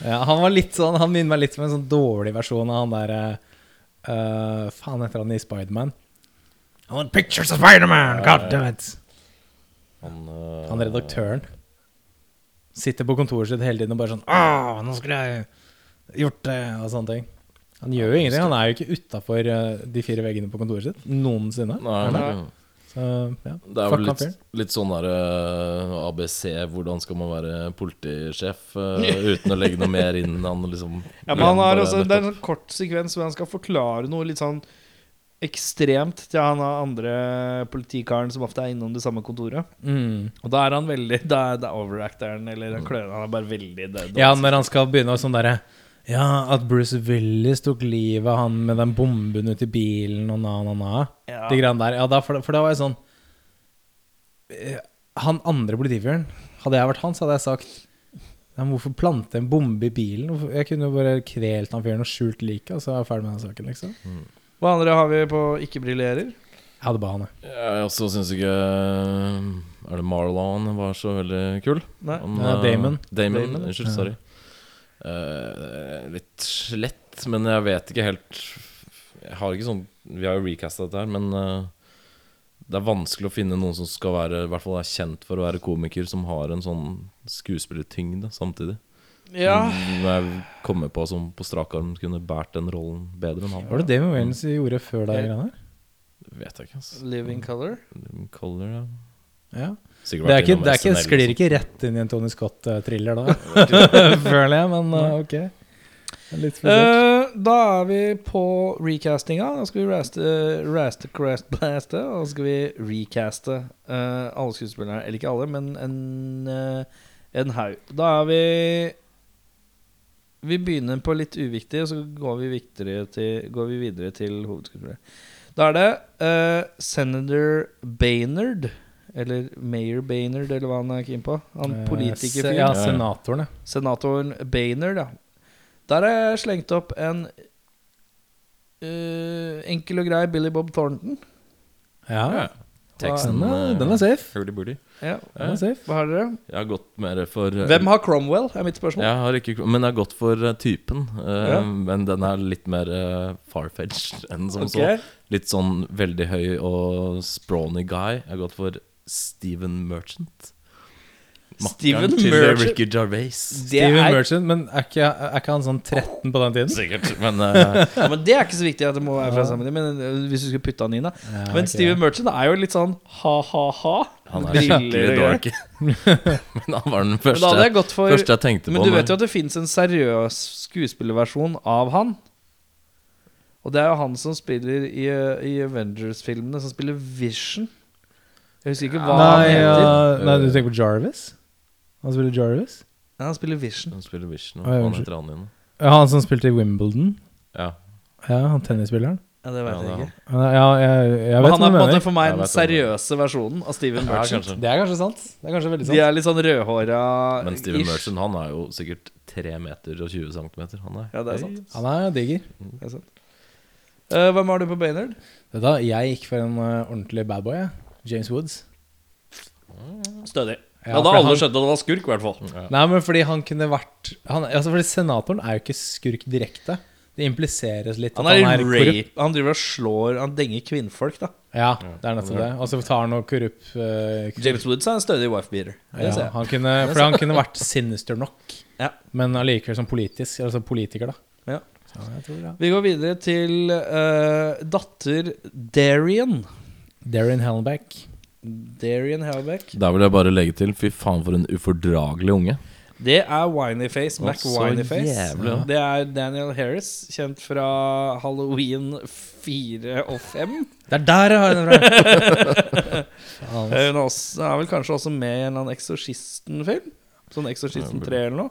[SPEAKER 2] Ja, han var litt sånn Han minner meg litt som en sånn dårlig versjon av han der uh, Faen heter han i Spiderman. I want pictures of Spiderman! God damn it!
[SPEAKER 4] Han, uh,
[SPEAKER 2] Han redaktøren. Sitter på kontoret sitt hele tiden og bare sånn Åh, nå skulle jeg gjort det, og sånne ting. Han gjør jo ingenting. Han er jo ikke utafor de fire veggene på kontoret sitt noensinne.
[SPEAKER 4] Nei, nei.
[SPEAKER 2] Så, ja.
[SPEAKER 4] Det er jo litt, litt sånn der uh, ABC, hvordan skal man være politisjef uh, (laughs) uten å legge noe mer inn? Han liksom
[SPEAKER 1] Ja, men han har også, Det er en kort sekvens hvor han skal forklare noe litt sånn ekstremt til han andre politikaren som ofte er innom det samme kontoret.
[SPEAKER 2] Mm.
[SPEAKER 1] Og da er han veldig Da er, det overacter han, eller han klør Han er bare veldig død.
[SPEAKER 2] Ja, når han skal begynne å sånn derre Ja, at Bruce Willis tok livet av han med den bomben uti i bilen og na, na, na.
[SPEAKER 1] Ja.
[SPEAKER 2] De greiene der. Ja, da, for, for da var jeg sånn eh, Han andre politifyren Hadde jeg vært han, så hadde jeg sagt men Hvorfor plante en bombe i bilen? Jeg kunne jo bare kvelt han fyren og skjult liket, og så er jeg ferdig med den saken, liksom.
[SPEAKER 1] Hva andre har vi på Ikke briljerer?
[SPEAKER 2] Jeg hadde bare han, jeg.
[SPEAKER 4] Jeg også syns ikke Er det Marlon var så veldig kul?
[SPEAKER 1] Nei.
[SPEAKER 4] Han,
[SPEAKER 2] Ja,
[SPEAKER 4] eh,
[SPEAKER 2] Damon.
[SPEAKER 4] Damon,
[SPEAKER 1] Damon.
[SPEAKER 4] Unnskyld, sorry. Eh, litt slett, men jeg vet ikke helt Jeg har ikke sånn Vi har jo recasta dette her, men uh, det er vanskelig å finne noen som skal være I hvert fall er kjent for å være komiker, som har en sånn skuespillertyngde samtidig.
[SPEAKER 1] Ja.
[SPEAKER 4] Som jeg kommer på som på strak arm kunne båret den rollen bedre enn han.
[SPEAKER 2] Var det det Wayans gjorde før
[SPEAKER 4] deg? vet jeg ikke, altså.
[SPEAKER 1] Living Color.
[SPEAKER 4] Living Color, ja.
[SPEAKER 2] Ja.
[SPEAKER 4] Sikkert
[SPEAKER 2] Det er ikke, det er ikke, sklir
[SPEAKER 4] liksom.
[SPEAKER 2] ikke rett inn i en Tony Scott-thriller da, (laughs) (laughs) føler jeg, men uh, ok. Litt.
[SPEAKER 1] Eh, da er vi på recastinga. Da skal vi raste, raste crest blaste, og så skal vi recaste uh, alle skuespillerne. Eller ikke alle, men en, eh, en haug. Da er vi Vi begynner på litt uviktig, og så går vi, til, går vi videre til hovedskuespillere. Da er det eh, Senator Baynard. Eller Mayor Baynard, eller hva han er keen på. Han
[SPEAKER 2] politikerfyren.
[SPEAKER 1] politikerfyr.
[SPEAKER 2] Ja, senatoren, ja.
[SPEAKER 1] Senatoren Baynard, ja. Der har jeg slengt opp en uh, enkel og grei Billy Bob Thornton.
[SPEAKER 2] Ja,
[SPEAKER 4] Ja. Teksten
[SPEAKER 2] den er,
[SPEAKER 4] eh,
[SPEAKER 2] den er safe.
[SPEAKER 4] hurdy-burdy.
[SPEAKER 1] Ja.
[SPEAKER 2] Den er safe.
[SPEAKER 1] Hva har dere?
[SPEAKER 4] Jeg har gått mer for eh,
[SPEAKER 1] Hvem har Cromwell, er mitt spørsmål.
[SPEAKER 4] Jeg har ikke, men jeg har gått for eh, typen. eh,
[SPEAKER 1] Ja.
[SPEAKER 4] Men den er litt mer uh, farfetched enn som
[SPEAKER 1] okay.
[SPEAKER 4] så. Litt sånn veldig høy og sprawny guy. Jeg har gått for Steven Merchant.
[SPEAKER 1] Steven
[SPEAKER 4] til
[SPEAKER 1] Merchant?
[SPEAKER 4] Ricky Gervais.
[SPEAKER 1] Det
[SPEAKER 2] Steven
[SPEAKER 1] er,
[SPEAKER 2] Merchant, men er ikke, er ikke han sånn 13 på den tiden?
[SPEAKER 4] Sikkert, men uh... (laughs)
[SPEAKER 1] ja, men det er ikke så viktig at det må være fra sammen Men eh, hvis du skulle putte han inn, da.
[SPEAKER 2] Ja,
[SPEAKER 1] Men
[SPEAKER 2] okay.
[SPEAKER 1] Steven Merchant er jo litt sånn ha-ha-ha.
[SPEAKER 4] han er skikkelig dorky. (laughs) men han var den første,
[SPEAKER 1] jeg for
[SPEAKER 4] første jeg tenkte
[SPEAKER 1] Men
[SPEAKER 4] på.
[SPEAKER 1] du vet jo at det fins en seriøs skuespillerversjon av han. Og det er jo han som spiller i, i Avengers-filmene, som spiller Vision. Jeg husker ikke hva han
[SPEAKER 2] Nei,
[SPEAKER 1] heter.
[SPEAKER 2] ja, nei, du tenker på Jarvis? Han spiller Jarvis?
[SPEAKER 1] Ja, han spiller Vision.
[SPEAKER 4] Han spiller Vision.
[SPEAKER 2] og
[SPEAKER 4] Hva han
[SPEAKER 2] unnskyld.
[SPEAKER 4] heter han igjen?
[SPEAKER 2] Ja, han som spilte i Wimbledon?
[SPEAKER 4] Ja.
[SPEAKER 2] Ja, han tennisspilleren?
[SPEAKER 1] Ja, det vet
[SPEAKER 4] Ja, det er
[SPEAKER 1] jeg
[SPEAKER 4] han.
[SPEAKER 1] ikke.
[SPEAKER 2] Ja, jeg, jeg
[SPEAKER 1] Men
[SPEAKER 2] vet
[SPEAKER 1] han
[SPEAKER 2] hva
[SPEAKER 1] er
[SPEAKER 2] du
[SPEAKER 1] på en måte for meg
[SPEAKER 4] Jeg
[SPEAKER 1] den
[SPEAKER 4] vet hva du
[SPEAKER 1] seriøse versjonen av Steven
[SPEAKER 4] ja,
[SPEAKER 1] Merchant.
[SPEAKER 4] kanskje.
[SPEAKER 2] Det er kanskje sant. Det er kanskje veldig sant.
[SPEAKER 1] De er litt sånn rødhåra
[SPEAKER 4] Men Steven
[SPEAKER 1] ish.
[SPEAKER 4] Merchant han er jo sikkert 3 meter og 20 centimeter. Han er
[SPEAKER 1] Ja, det er sant.
[SPEAKER 2] Han er diger.
[SPEAKER 1] Det er sant. Eh, hvem har du på Baynard?
[SPEAKER 2] Vet du hva, jeg gikk for en uh, ordentlig badboy, jeg. James Woods.
[SPEAKER 1] Stødig.
[SPEAKER 2] Ja,
[SPEAKER 1] Ja, da
[SPEAKER 2] hadde
[SPEAKER 1] alle
[SPEAKER 2] han-
[SPEAKER 1] skjønte at det var skurk, i hvert fall.
[SPEAKER 4] Ja.
[SPEAKER 2] Nei, men fordi han kunne vært han, altså Fordi senatoren er jo ikke skurk direkte. Det impliseres litt
[SPEAKER 1] Han
[SPEAKER 2] at
[SPEAKER 1] er,
[SPEAKER 2] han er korrupt.
[SPEAKER 1] Han driver og slår Han denger kvinnfolk, da.
[SPEAKER 2] Ja, det er nettopp det. Og så tar han noe korrupt uh,
[SPEAKER 1] James Woods er en stødig wife-beater.
[SPEAKER 2] Ja, han kunne, For han kunne vært sinister nok,
[SPEAKER 1] Ja.
[SPEAKER 2] men allikevel som politisk. Altså politiker, da.
[SPEAKER 1] Ja.
[SPEAKER 2] Så jeg tror, ja.
[SPEAKER 1] Vi går videre til uh, datter Darian.
[SPEAKER 2] Darren Hellback.
[SPEAKER 1] Darian Hellback.
[SPEAKER 4] Der vil jeg bare legge til Fy faen, for en ufordragelig unge.
[SPEAKER 1] Det er Winyface. Mac Winyface.
[SPEAKER 4] jævlig, ja.
[SPEAKER 1] Det er Daniel Harris, kjent fra Halloween 4 og 5.
[SPEAKER 2] Det er der jeg har henne fra! (laughs)
[SPEAKER 1] Eh, Hun er, også, er vel kanskje også med i en eller annen Exorcisten-film? Sånn Exorcisten 3 eller noe?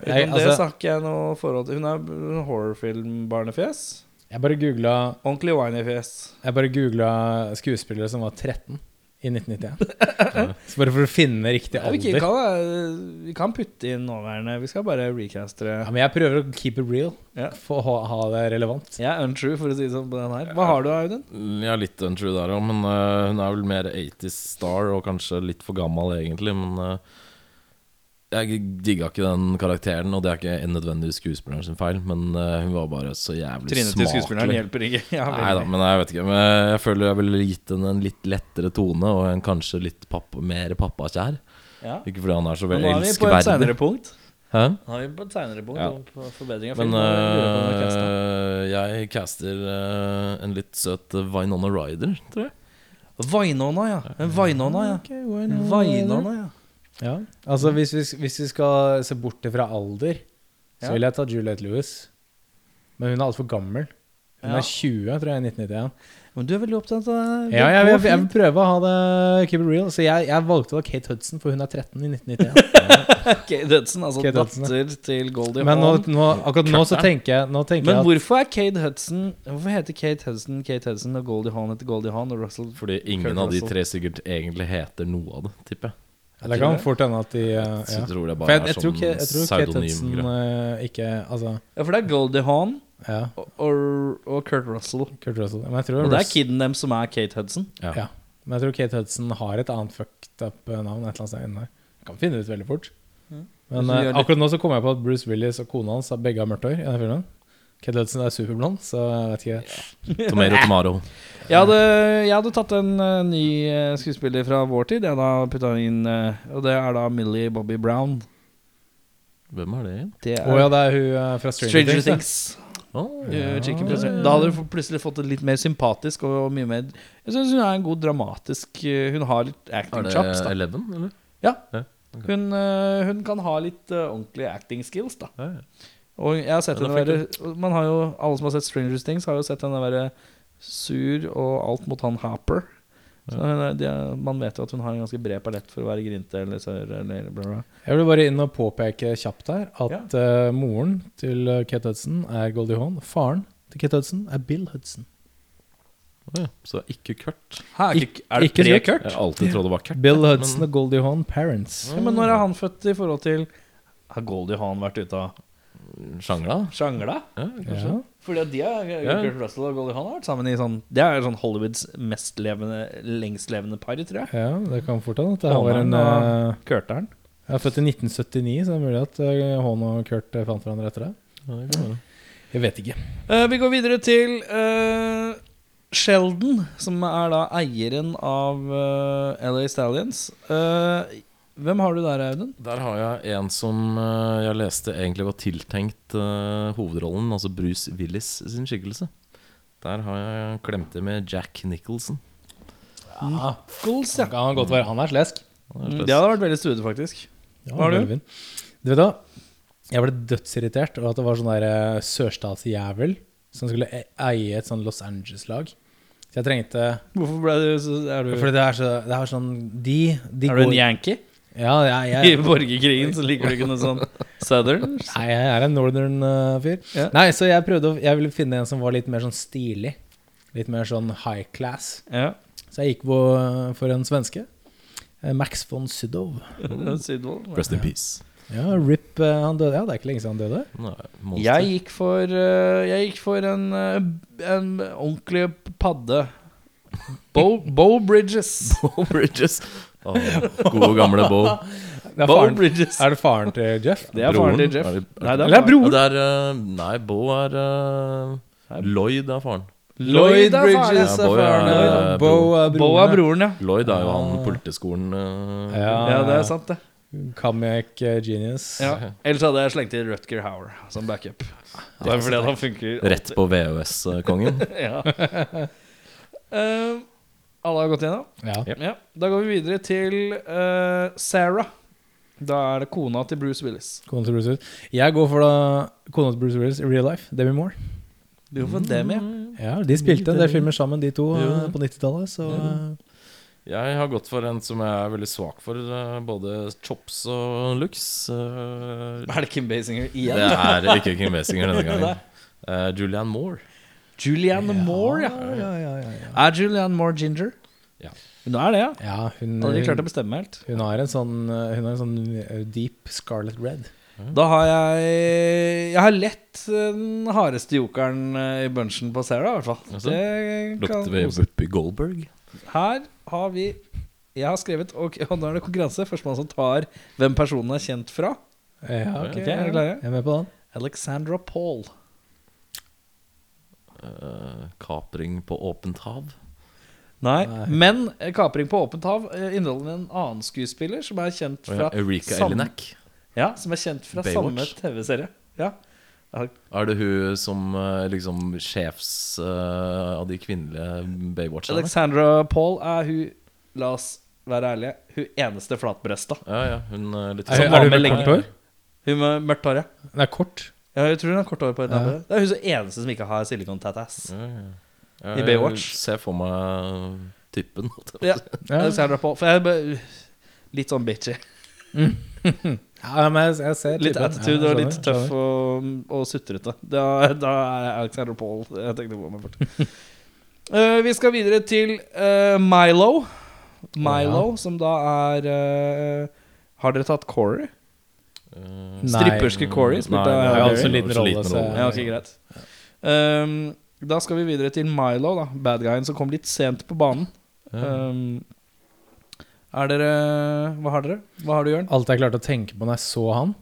[SPEAKER 1] Utenom
[SPEAKER 2] Jeg-
[SPEAKER 1] det
[SPEAKER 2] altså-
[SPEAKER 1] så har jeg noe forhold til Hun er horrorfilm-barnefjes.
[SPEAKER 2] Jeg bare googla
[SPEAKER 1] Ordentlig Winyface.
[SPEAKER 2] Jeg bare googla skuespillere som var 13 i i 1991. (laughs) Så bare for å finne riktig
[SPEAKER 1] Ja, vi,
[SPEAKER 2] alder.
[SPEAKER 1] kan, eh, vi kan putte inn nåværende. Vi skal bare recaste det.
[SPEAKER 2] Ja, men jeg prøver å keep it real.
[SPEAKER 1] Ja.
[SPEAKER 2] For å ha, ha det relevant.
[SPEAKER 1] Jeg er untrue, for å si det sånn på den her. Hva har du, Audun?
[SPEAKER 4] Jeg er litt untrue der òg, men uh, hun er vel mer 80's star og kanskje litt for gammel egentlig. Men eh, jeg digga ikke den karakteren, og det er ikke nødvendigvis skuespilleren sin feil, men eh, hun var bare så jævlig
[SPEAKER 1] smakelig Trine til skuespilleren hjelper ikke. (laughs) Ja,
[SPEAKER 4] Nei da, men jeg vet ikke. Men jeg føler jeg ville gitt henne en litt lettere tone, og en kanskje litt pappa, mer pappakjær.
[SPEAKER 1] ja.
[SPEAKER 4] Ikke fordi han er så veldig elskverdig.
[SPEAKER 1] Nå er vi på et senere punkt.
[SPEAKER 4] Hæ?
[SPEAKER 1] Nå er vi på et senere punkt
[SPEAKER 4] Ja.
[SPEAKER 1] på forbedring av
[SPEAKER 4] Men
[SPEAKER 1] vi caster.
[SPEAKER 4] øh, jeg caster øh, en litt søt Vinona Ryder, tror jeg.
[SPEAKER 1] Vainona, ja. En Vainona, ja. Vainona, ja.
[SPEAKER 2] Ja. Altså, hvis vi, hvis vi skal se bort fra alder, så
[SPEAKER 1] Ja.
[SPEAKER 2] vil jeg ta Juliette Lewis. Men hun er altfor gammel. Hun
[SPEAKER 1] Ja.
[SPEAKER 2] er 20, tror jeg, i 1991.
[SPEAKER 1] Men du er veldig opptatt av
[SPEAKER 2] Ja, jeg, jeg, jeg vil prøve å ha det keep it real. Så jeg, jeg valgte da Kate Hudson, for hun er 13 i 1991. (laughs)
[SPEAKER 1] Kate Hudson, altså
[SPEAKER 2] Kate Hudson,
[SPEAKER 1] datter til Goldie
[SPEAKER 2] Men nå,
[SPEAKER 1] Hawn.
[SPEAKER 2] nå, akkurat nå så tenker jeg, nå tenker
[SPEAKER 1] Men
[SPEAKER 2] jeg at
[SPEAKER 1] hvorfor er Kate Hudson Hvorfor heter Kate Hudson Kate Hudson og Goldie Hawn heter Goldie Hawn og Russell
[SPEAKER 4] Fordi ingen
[SPEAKER 1] Kurt
[SPEAKER 4] av de tre sikkert egentlig heter noe av det, tipper jeg.
[SPEAKER 2] Det kan fort hende at de uh, ja.
[SPEAKER 4] jeg tror det bare
[SPEAKER 2] jeg, jeg, er
[SPEAKER 4] sånn
[SPEAKER 2] ikke, jeg tror Kate Hudson uh, ikke Altså,
[SPEAKER 1] Ja, for det er Goldie Hawn
[SPEAKER 2] ja.
[SPEAKER 1] og, og, Kurt Russell.
[SPEAKER 2] Kurt Russell. Men jeg tror
[SPEAKER 1] Og det er kiden dem som er Kate Hudson.
[SPEAKER 4] Ja.
[SPEAKER 2] Ja. Men jeg tror Kate Hudson har et annet fucked up uh, navn et eller annet sted inne der. Kan finne det ut veldig fort.
[SPEAKER 1] Mm.
[SPEAKER 2] Men uh, akkurat nå så kom jeg på at Bruce Willis og kona hans begge har mørkt hår i den filmen. Kate Hudson er superblond, så jeg vet ikke. (laughs)
[SPEAKER 4] Tomero Tomaro.
[SPEAKER 1] Jeg hadde, jeg hadde tatt en uh, ny eh, skuespiller fra vår tid. Jeg da putta inn uh, Og det er da Millie Bobby Brown.
[SPEAKER 4] Hvem er det?
[SPEAKER 1] Det
[SPEAKER 2] Å
[SPEAKER 1] er
[SPEAKER 2] ja, det er hun uh, fra Stranger,
[SPEAKER 1] Stranger
[SPEAKER 2] Things. da.
[SPEAKER 1] Things.
[SPEAKER 4] Oh,
[SPEAKER 1] ja. chicken Da hadde du plutselig fått det litt mer sympatisk og mye mer Jeg syns hun er en god dramatisk Hun har litt acting
[SPEAKER 4] Er det
[SPEAKER 1] chops. da
[SPEAKER 4] Eleven, eller?
[SPEAKER 1] hun, eh, hun kan ha litt ordentlige acting skills, da.
[SPEAKER 4] Ja, ja.
[SPEAKER 1] Og jeg har sett
[SPEAKER 4] Ja,
[SPEAKER 1] henne være Man har jo Alle som har sett Stranger Things, har jo sett henne være sur og alt mot han Harper Så er, de, man vet jo at hun har en ganske bred palett for å være grinte eller sør eller bla, bla.
[SPEAKER 2] Jeg vil bare inn og påpeke kjapt her at uh, moren til uh, Kate Hudson er Goldie Hawn. Faren til Kate Hudson er Bill Hudson.
[SPEAKER 4] Oh, ja, Så ikke Kurt.
[SPEAKER 1] Hæ, er, ikke, er det
[SPEAKER 2] ikke
[SPEAKER 1] pre-Kurt?
[SPEAKER 4] Jeg har alltid trodd det var Kurt.
[SPEAKER 2] Bill
[SPEAKER 4] Hudson
[SPEAKER 2] Hudson og Goldie Hawn, parents.
[SPEAKER 1] Ja, men når er han født i forhold til Har Goldie Hawn vært ute av
[SPEAKER 4] Men sjangla?
[SPEAKER 1] sjangla?
[SPEAKER 4] Ja, kanskje.
[SPEAKER 2] Ja.
[SPEAKER 1] Fordi at de er,
[SPEAKER 4] Ja.
[SPEAKER 1] Kurt Russell og Goldie Hawn har vært sammen i sånn Det er sånn Hollywoods mest levende, lengstlevende par, tror jeg.
[SPEAKER 2] ja, det kan fort hende at det var en uh,
[SPEAKER 1] Kurteren.
[SPEAKER 2] Jeg er født i 1979, så det er mulig at Hawn og Kurt uh, fant hverandre etter det.
[SPEAKER 4] Ja, det kan være.
[SPEAKER 2] Jeg vet ikke.
[SPEAKER 1] Uh, vi går videre til uh, Sheldon, som er da eieren av uh, LA Stallions. Hvem har du der, Audun?
[SPEAKER 4] Der har jeg en som uh, jeg leste egentlig var tiltenkt uh, hovedrollen, altså Bruce Willis sin skikkelse. Der har jeg klemt det med Jack Nicholson.
[SPEAKER 2] Ja,
[SPEAKER 1] Nichols, ja.
[SPEAKER 2] kan han godt være. Han er slesk.
[SPEAKER 4] Han er
[SPEAKER 1] Mm. Det hadde vært veldig studig, faktisk.
[SPEAKER 2] Ja,
[SPEAKER 1] Hva har du?
[SPEAKER 2] fin. Du vet da, jeg ble dødsirritert over at det var sånn der uh, sørstatsjævel som skulle e eie et sånn Los Angeles-lag. Så jeg trengte
[SPEAKER 1] Hvorfor ble du så Er du,
[SPEAKER 2] Fordi det er, så, det er sånn De, de
[SPEAKER 1] er du en yankee?
[SPEAKER 2] Ja, jeg, (laughs)
[SPEAKER 1] I
[SPEAKER 2] jeg,
[SPEAKER 1] borgerkrigen så liker du ikke noe sånn southern?
[SPEAKER 2] nei, jeg er en northern uh, fyr.
[SPEAKER 1] Ja.
[SPEAKER 2] Nei, så jeg prøvde å Jeg ville finne en som var litt mer sånn stilig. Litt mer sånn high class.
[SPEAKER 1] Ja.
[SPEAKER 2] Så jeg gikk på, for en svenske. Eh, Max von Sydow. (laughs)
[SPEAKER 1] Sydvold.
[SPEAKER 4] Rest in peace.
[SPEAKER 2] Ja, Rip eh, Han døde. Ja, det er ikke lenge siden han døde.
[SPEAKER 4] Nei.
[SPEAKER 1] Jeg gikk for eh, Jeg gikk for en, en ordentlig padde. Bo, Bo Bridges. (laughs)
[SPEAKER 4] Bo Bridges. Åh, gode, gamle Bo. (laughs)
[SPEAKER 2] Det er,
[SPEAKER 1] Bo
[SPEAKER 2] faren,
[SPEAKER 1] Bridges.
[SPEAKER 2] er det faren til Jeff?
[SPEAKER 1] Det er faren til Jeff.
[SPEAKER 4] Er det,
[SPEAKER 1] Nei, det er
[SPEAKER 2] Eller er broren?
[SPEAKER 4] Ja, det er eh, Nei, Bo er uh, Lloyd er faren.
[SPEAKER 1] Lloyd er.
[SPEAKER 2] Bridges
[SPEAKER 4] Ja,
[SPEAKER 2] er
[SPEAKER 4] Bo er,
[SPEAKER 2] faren. Bo er
[SPEAKER 1] Bo er
[SPEAKER 2] broren.
[SPEAKER 1] broren, ja.
[SPEAKER 4] Lloyd er jo han politiskolen uh,
[SPEAKER 2] Ja,
[SPEAKER 1] Ja, det er sant, det.
[SPEAKER 2] Comic genius.
[SPEAKER 1] Ja. Ellers hadde jeg slengt til Rutger Hauer som backup. Bare fordi han funker
[SPEAKER 4] Rett på VØS-kongen. (laughs)
[SPEAKER 1] ja. (laughs) Eh, alle har gått gjennom?
[SPEAKER 2] Ja.
[SPEAKER 1] Ja. Da går vi videre til uh, Sarah. Da er det kona til Bruce Willis.
[SPEAKER 2] Kona til Bruce Willis. Jeg går for da kona til Bruce Willis i real life. Demi Moore.
[SPEAKER 1] Du går for Demi? ja.
[SPEAKER 2] Ja, De spilte en del filmer sammen, de to, eh, på 90-tallet. Så
[SPEAKER 4] Jeg har gått for en som jeg er veldig svak for, eh, både chops og looks.
[SPEAKER 1] Er det Kim Basinger igjen?
[SPEAKER 4] det er ikke Kim Basinger denne (laughs) gangen. Eh, Julianne Moore.
[SPEAKER 1] Julianne Moore, ja.
[SPEAKER 2] ja, ja, ja, ja.
[SPEAKER 1] Er Julianne Moore ginger?
[SPEAKER 4] Ja.
[SPEAKER 1] Hun er det, ja.
[SPEAKER 2] Ja, hun,
[SPEAKER 1] Hadde de klart å bestemme helt.
[SPEAKER 2] hun har en sånn Hun har en sånn uh, deep scarlet red.
[SPEAKER 1] Da har jeg Jeg har lett den hardeste jokeren eh, i bunchen på Sarah, i hvert fall. Altså,
[SPEAKER 4] Lukter vi. Whoopi Goldberg?
[SPEAKER 1] Her har vi Jeg har skrevet Og, (laughs) og nå er det konkurranse. Førstemann som tar hvem personen er kjent fra.
[SPEAKER 2] Ja,
[SPEAKER 1] okay, er dere klare?
[SPEAKER 2] Jeg er med på den.
[SPEAKER 1] Alexandra Paul.
[SPEAKER 4] Eh, kapring på åpent hav?
[SPEAKER 1] Nei,
[SPEAKER 2] Nei.
[SPEAKER 1] men eh, Kapring på åpent hav eh, inneholder en annen skuespiller som er kjent fra
[SPEAKER 4] Erika
[SPEAKER 1] samme-
[SPEAKER 4] Elinek?
[SPEAKER 1] Ja, som er kjent fra
[SPEAKER 4] Baywatch.
[SPEAKER 1] samme TV-serie. Ja.
[SPEAKER 4] Er det hun som liksom sjefs uh, av de kvinnelige Baywatcherne?
[SPEAKER 1] Alexandra Paul er hun La oss være ærlige. Hun eneste flatbrøsta.
[SPEAKER 4] Ja, ja, hun er litt
[SPEAKER 2] Er,
[SPEAKER 1] Som
[SPEAKER 2] er
[SPEAKER 1] hun
[SPEAKER 2] du
[SPEAKER 1] med
[SPEAKER 2] mørkt hår?
[SPEAKER 1] Hun med mørkt hår, ja.
[SPEAKER 2] Det er kort.
[SPEAKER 1] Ja. Jeg tror hun har kort hår på et
[SPEAKER 2] Ja.
[SPEAKER 1] Det er hun som eneste som ikke har silikon-tatas.
[SPEAKER 4] Ja, ja.
[SPEAKER 1] I Baywatch.
[SPEAKER 4] Se for meg typen.
[SPEAKER 1] Ja. (laughs)
[SPEAKER 2] Ja.
[SPEAKER 1] Alexandra på, For jeg er bare litt sånn bitchy. (laughs)
[SPEAKER 2] Ja, men jeg, jeg ser
[SPEAKER 1] Litt attitude
[SPEAKER 2] Ja,
[SPEAKER 1] og litt tøff og, og sutrete. Da, da er Alexander Paul jeg tenkte på meg fort. uh, (laughs) vi skal videre til uh, Milo. Milo, som da er uh, Har dere tatt Corey?
[SPEAKER 2] Nei.
[SPEAKER 1] Stripperske Corey, spilte
[SPEAKER 4] Nei,
[SPEAKER 1] Halle
[SPEAKER 2] også en liten rolle, så.
[SPEAKER 1] Ja, ok, greit. Um, da skal vi videre til Milo, da bad guyen som kom litt sent på banen. Um, er dere Hva har dere? Hva har du, Jørn?
[SPEAKER 2] Alt jeg klarte å tenke på når jeg så han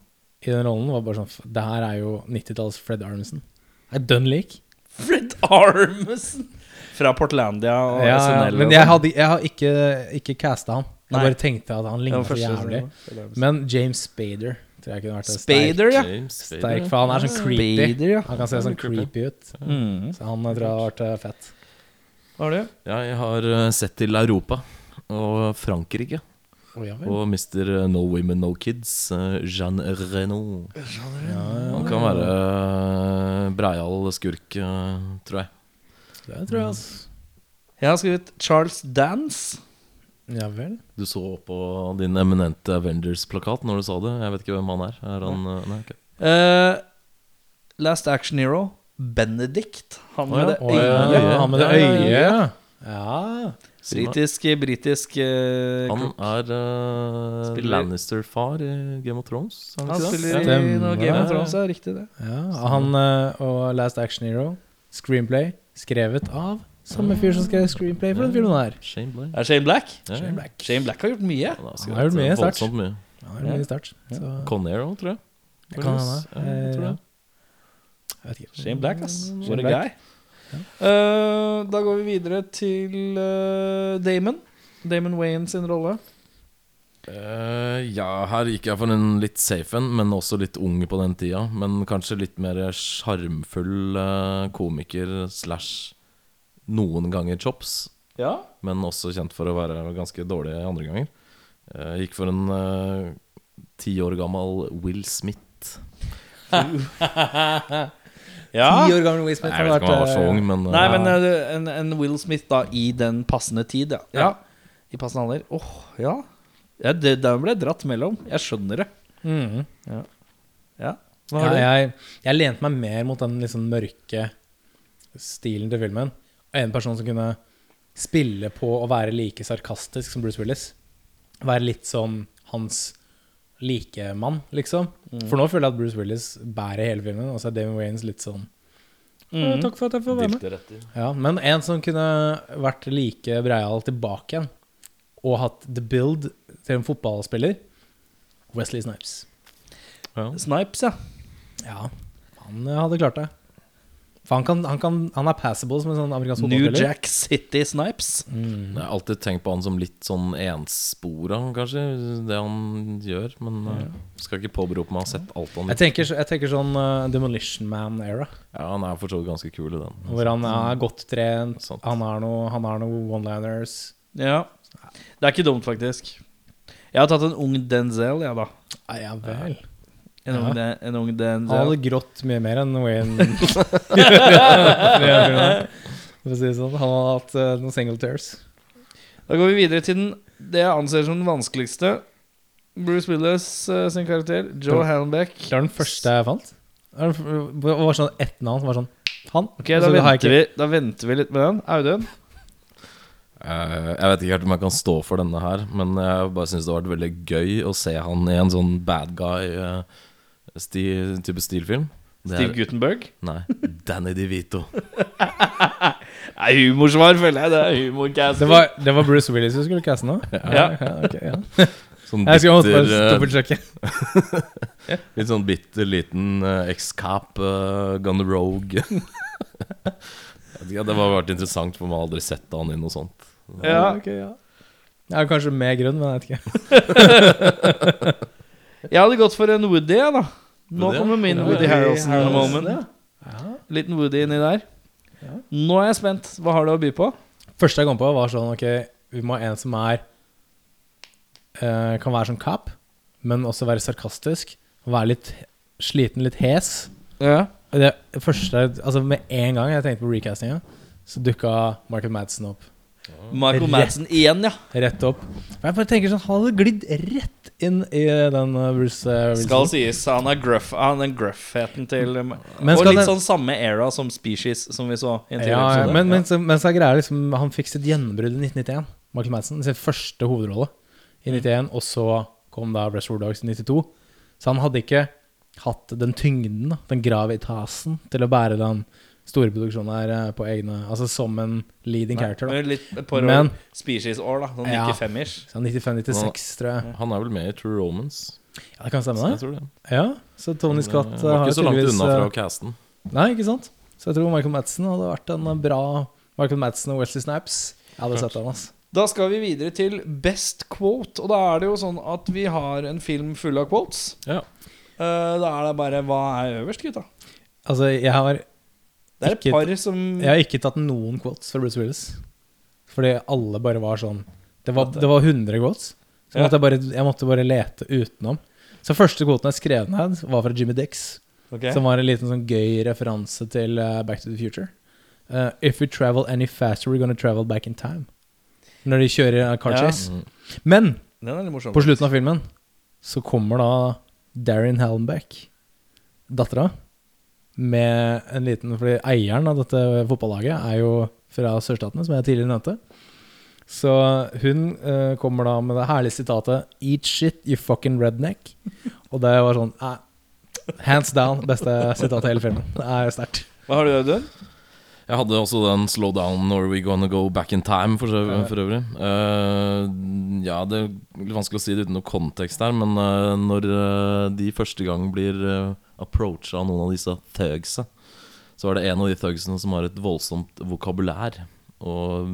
[SPEAKER 2] i den rollen, var bare sånn Det her er jo 90-talls Fred Armisen. Det er dønn lik.
[SPEAKER 1] Fred Armisen! Fra Portlandia og
[SPEAKER 2] Ja, ja, men jeg,
[SPEAKER 1] sånn.
[SPEAKER 2] hadde, jeg har ikke, ikke casta han. Jeg
[SPEAKER 1] Nei.
[SPEAKER 2] bare tenkte at han lignet så jævlig. Men James Spader tror jeg kunne vært en
[SPEAKER 1] Spader, ja.
[SPEAKER 4] James
[SPEAKER 2] sterk,
[SPEAKER 4] Spader.
[SPEAKER 2] sterk For han er sånn creepy.
[SPEAKER 1] Spader, ja.
[SPEAKER 2] Han kan se sånn
[SPEAKER 4] creepy.
[SPEAKER 2] creepy ut.
[SPEAKER 1] Mm.
[SPEAKER 2] Så han tror jeg hadde vært eh, fett.
[SPEAKER 1] Hva har du?
[SPEAKER 4] Ja, jeg har eh, sett til Europa og Frankrike.
[SPEAKER 2] Å, ja vel.
[SPEAKER 4] Og Mr. No Women No Kids, eh, Jean Reno. Han kan være eh, breial skurk, eh, tror jeg.
[SPEAKER 2] Det tror jeg, altså.
[SPEAKER 1] Jeg har skrevet Charles Dance.
[SPEAKER 2] Ja vel.
[SPEAKER 4] Du så på din eminente Avengers-plakat når du sa det. Jeg vet ikke hvem han er. Er han eh, Nei, okay.
[SPEAKER 1] uh, Last Action Hero. Benedict. Han med
[SPEAKER 4] ja.
[SPEAKER 1] det
[SPEAKER 2] øyet. ja, ja, han med det øyet.
[SPEAKER 4] ja.
[SPEAKER 1] Britisk, britisk uh,
[SPEAKER 4] Han er
[SPEAKER 1] uh,
[SPEAKER 4] Lannister-far i Game of Thrones. Han
[SPEAKER 1] Han spiller i Game of Thrones, ja. Riktig, det.
[SPEAKER 2] ja. Han uh, og Last Action Hero, screenplay, skrevet av samme fyr som skrev screenplay for den filmen her.
[SPEAKER 4] Shane Black.
[SPEAKER 1] Er Shane Black?
[SPEAKER 4] Ja,
[SPEAKER 2] Shane. Black.
[SPEAKER 1] Shane Black har gjort mye.
[SPEAKER 4] Han har,
[SPEAKER 2] gjort mye, sterkt.
[SPEAKER 4] voldsomt mye.
[SPEAKER 2] Ja, det er mye sterkt. Så
[SPEAKER 4] Conair òg, tror jeg.
[SPEAKER 2] det kan hende.
[SPEAKER 4] Ja, jeg tror
[SPEAKER 2] Eh,
[SPEAKER 4] det.
[SPEAKER 2] Vet ikke.
[SPEAKER 1] Shane Black, ass.
[SPEAKER 2] Shane
[SPEAKER 1] What a
[SPEAKER 2] Black.
[SPEAKER 1] guy. Uh, da går vi videre til uh, Damon. Damon Wayne sin rolle.
[SPEAKER 4] Uh, ja, her gikk jeg for en litt safe en, men også litt ung på den tida. Men kanskje litt mer sjarmfull komiker slash noen ganger chops.
[SPEAKER 1] Ja.
[SPEAKER 4] Men også kjent for å være ganske dårlig andre ganger. Jeg gikk for en eh, ti år gammel Will Smith. (laughs)
[SPEAKER 1] ja.
[SPEAKER 2] Ti år gammel Will Smith
[SPEAKER 4] Nei, jeg vet ikke om han var så
[SPEAKER 2] eh,
[SPEAKER 4] ung, men eh,
[SPEAKER 1] Nei,
[SPEAKER 2] Ja.
[SPEAKER 1] men eh, en, en Will Smith da i den passende tid, ja. ja. I passende alder. Åh, ja. ja det, der ble dratt mellom. Jeg skjønner det.
[SPEAKER 2] mhm.
[SPEAKER 1] Ja. Hva
[SPEAKER 2] Ja,
[SPEAKER 1] du?
[SPEAKER 2] jeg, jeg lente meg mer mot den liksom mørke stilen til filmen. En person som kunne spille på å være like sarkastisk som Bruce Willis. Være litt sånn hans likemann, liksom. For nå føler jeg at Bruce Willis bærer hele filmen, og så er Damon Waynes litt sånn «Å, Takk for at jeg får være med. Ja, men en som kunne vært like breial tilbake igjen, og hatt the build til en fotballspiller, Wesley Snipes.
[SPEAKER 4] Ja.
[SPEAKER 1] Snipes, ja.
[SPEAKER 2] Ja, han hadde klart det. For han, kan, han, kan, han er passable som en sånn amerikansk
[SPEAKER 1] New
[SPEAKER 2] fotballspiller.
[SPEAKER 1] Jack City Snipes.
[SPEAKER 2] Mm.
[SPEAKER 4] Jeg har alltid tenkt på han som litt sånn enspora, kanskje, det han gjør. Men eh, skal ikke påberope meg å ha sett alt han
[SPEAKER 2] Jeg tenker, jeg tenker sånn eh, Demolition Man-era.
[SPEAKER 4] Ja, han er for så vidt ganske kul i den.
[SPEAKER 2] Hvor han er godt trent,
[SPEAKER 4] Sant.
[SPEAKER 2] han har noe, han noe one-liners.
[SPEAKER 1] Ja. Det er ikke dumt, faktisk. Jeg har tatt en ung Denzel, jeg, da.
[SPEAKER 2] Ah, ja vel.
[SPEAKER 1] En,
[SPEAKER 2] Ja.
[SPEAKER 1] ung, de- en ung
[SPEAKER 2] Han hadde grått mye mer enn Wayne. (laughs) (laughs) For å si det sånn. Han hadde hatt uh, noen single tears.
[SPEAKER 1] Da går vi videre til den, det jeg anser som den vanskeligste. Bruce Willis uh, sin karakter. Joe
[SPEAKER 2] Ja.
[SPEAKER 1] Hallenbeck.
[SPEAKER 2] Det var den første jeg fant. Det var- sånn ett navn som var sånn Han.
[SPEAKER 1] Ok, da venter, vi, da venter vi litt med den. Audun?
[SPEAKER 4] Uh, jeg vet ikke helt om jeg kan stå for denne her, men jeg bare syns det har vært veldig gøy å se han i en sånn bad guy-type stilfilm. Det
[SPEAKER 1] Steve
[SPEAKER 4] er,
[SPEAKER 1] Gutenberg?
[SPEAKER 4] nei, Danny DeVito. (laughs)
[SPEAKER 1] Nei, humorsvar, føler jeg. Det er humorcast.
[SPEAKER 2] Det var, det var Bruce Willis du skulle caste nå?
[SPEAKER 1] Ja.
[SPEAKER 2] ok, ja. (laughs)
[SPEAKER 4] Sånn
[SPEAKER 2] Jeg skal
[SPEAKER 4] bitter,
[SPEAKER 2] bare
[SPEAKER 4] eh,
[SPEAKER 2] dobbeltsjekke. (laughs)
[SPEAKER 4] litt sånn bitter liten uh, ex-cap, uh, gun rogue. ja, det har vært interessant, for man har aldri sett han i noe sånt.
[SPEAKER 1] Ja.
[SPEAKER 2] Ok, ja. Ja, kanskje med grunn, men jeg vet ikke.
[SPEAKER 1] Jeg hadde gått for en Woody, jeg, da. Nå kommer min Woody
[SPEAKER 2] Woody
[SPEAKER 1] Harrelson
[SPEAKER 2] Harrelson,
[SPEAKER 1] moment.
[SPEAKER 2] ja.
[SPEAKER 1] Liten Woody inni der.
[SPEAKER 2] Ja.
[SPEAKER 1] Nå er jeg spent. Hva har du å by på?
[SPEAKER 2] Første jeg kom på, var sånn Ok, vi må ha en som er eh, Kan være sånn cap, men også være sarkastisk. Være litt sliten, litt hes.
[SPEAKER 1] Ja.
[SPEAKER 2] Det første Altså Med en gang jeg tenkte på recastinga, så dukka Michael Madsen opp.
[SPEAKER 1] Michael. Madsen igjen, ja.
[SPEAKER 2] Rett opp. Jeg bare tenker sånn Han hadde glidd rett inn i den uh, Bruce uh, Wilson.
[SPEAKER 1] Skal sies. Han er gruff. Han er gruffheten til um,
[SPEAKER 2] Men
[SPEAKER 1] Og litt sånn samme era som Species, som vi så i en
[SPEAKER 2] Ja, ja, men, mens, så, men så er greia liksom Han fikk sitt gjennombrudd i 1991. Michael Madsen. Sin første hovedrolle i 91, og så kom da Reservoir Dogs i 92. Så han hadde ikke hatt den tyngden, den gravitasen, til å bære den store produksjonen her eh, på egne Altså som en leading character. da
[SPEAKER 1] Men litt et par år Species-år, da. Sånn 95-ish.
[SPEAKER 2] Ja, 95-96, tror jeg.
[SPEAKER 4] Han er vel med i True Romance?
[SPEAKER 2] Ja, Det kan stemme, det.
[SPEAKER 4] det.
[SPEAKER 2] Ja, Så Tony Scott
[SPEAKER 4] Han
[SPEAKER 2] eh,
[SPEAKER 4] var
[SPEAKER 2] har
[SPEAKER 4] ikke så langt unna fra
[SPEAKER 2] eh,
[SPEAKER 4] casten.
[SPEAKER 2] Nei, ikke sant? Så jeg tror Michael Madsen hadde vært en eh, bra Michael Madsen og Wesley Snaps. Jeg hadde sett den, altså.
[SPEAKER 1] Da skal vi videre til best quote. Og da er det jo sånn at vi har en film full av quotes.
[SPEAKER 4] Ja.
[SPEAKER 1] Uh, da er det bare Hva er øverst, gutta?
[SPEAKER 2] Altså, jeg har
[SPEAKER 1] Det er et
[SPEAKER 2] Ikke-
[SPEAKER 1] par som
[SPEAKER 2] Jeg har ikke tatt noen quotes fra Bruce Willis. Fordi alle bare var sånn Det var, det var 100 quotes. Så
[SPEAKER 1] Ja.
[SPEAKER 2] måtte jeg, bare, jeg måtte bare lete utenom. Så første quoten jeg skrev ned, var fra Jimmy Dix.
[SPEAKER 1] Okay.
[SPEAKER 2] Som var en liten sånn gøy referanse til eh, Back to the Future. Uh, If we travel any faster, we're gonna travel back in time. Når de kjører eh, car chase.
[SPEAKER 4] Ja.
[SPEAKER 2] Men
[SPEAKER 1] Den litt morsom.
[SPEAKER 2] på slutten av filmen så kommer da Darren Hallenbeck, dattera, med en liten Fordi eieren av dette fotballaget er jo fra sørstatene, som jeg tidligere nevnte. Så hun uh, kommer da med det herlige sitatet 'Eat shit, you fucking redneck'. Og det var sånn eh, Hands down beste sitatet i hele filmen. Det er sterkt.
[SPEAKER 1] Hva har du, Audun?
[SPEAKER 4] Jeg hadde også den 'Slow down or we gonna go back in time' for, for øvrig. Uh, ja, det er litt vanskelig å si det uten noe kontekst her, men uh, når de første gang blir uh, approacha noen av disse thugsa, så er det en av de thugsene som har et voldsomt vokabulær og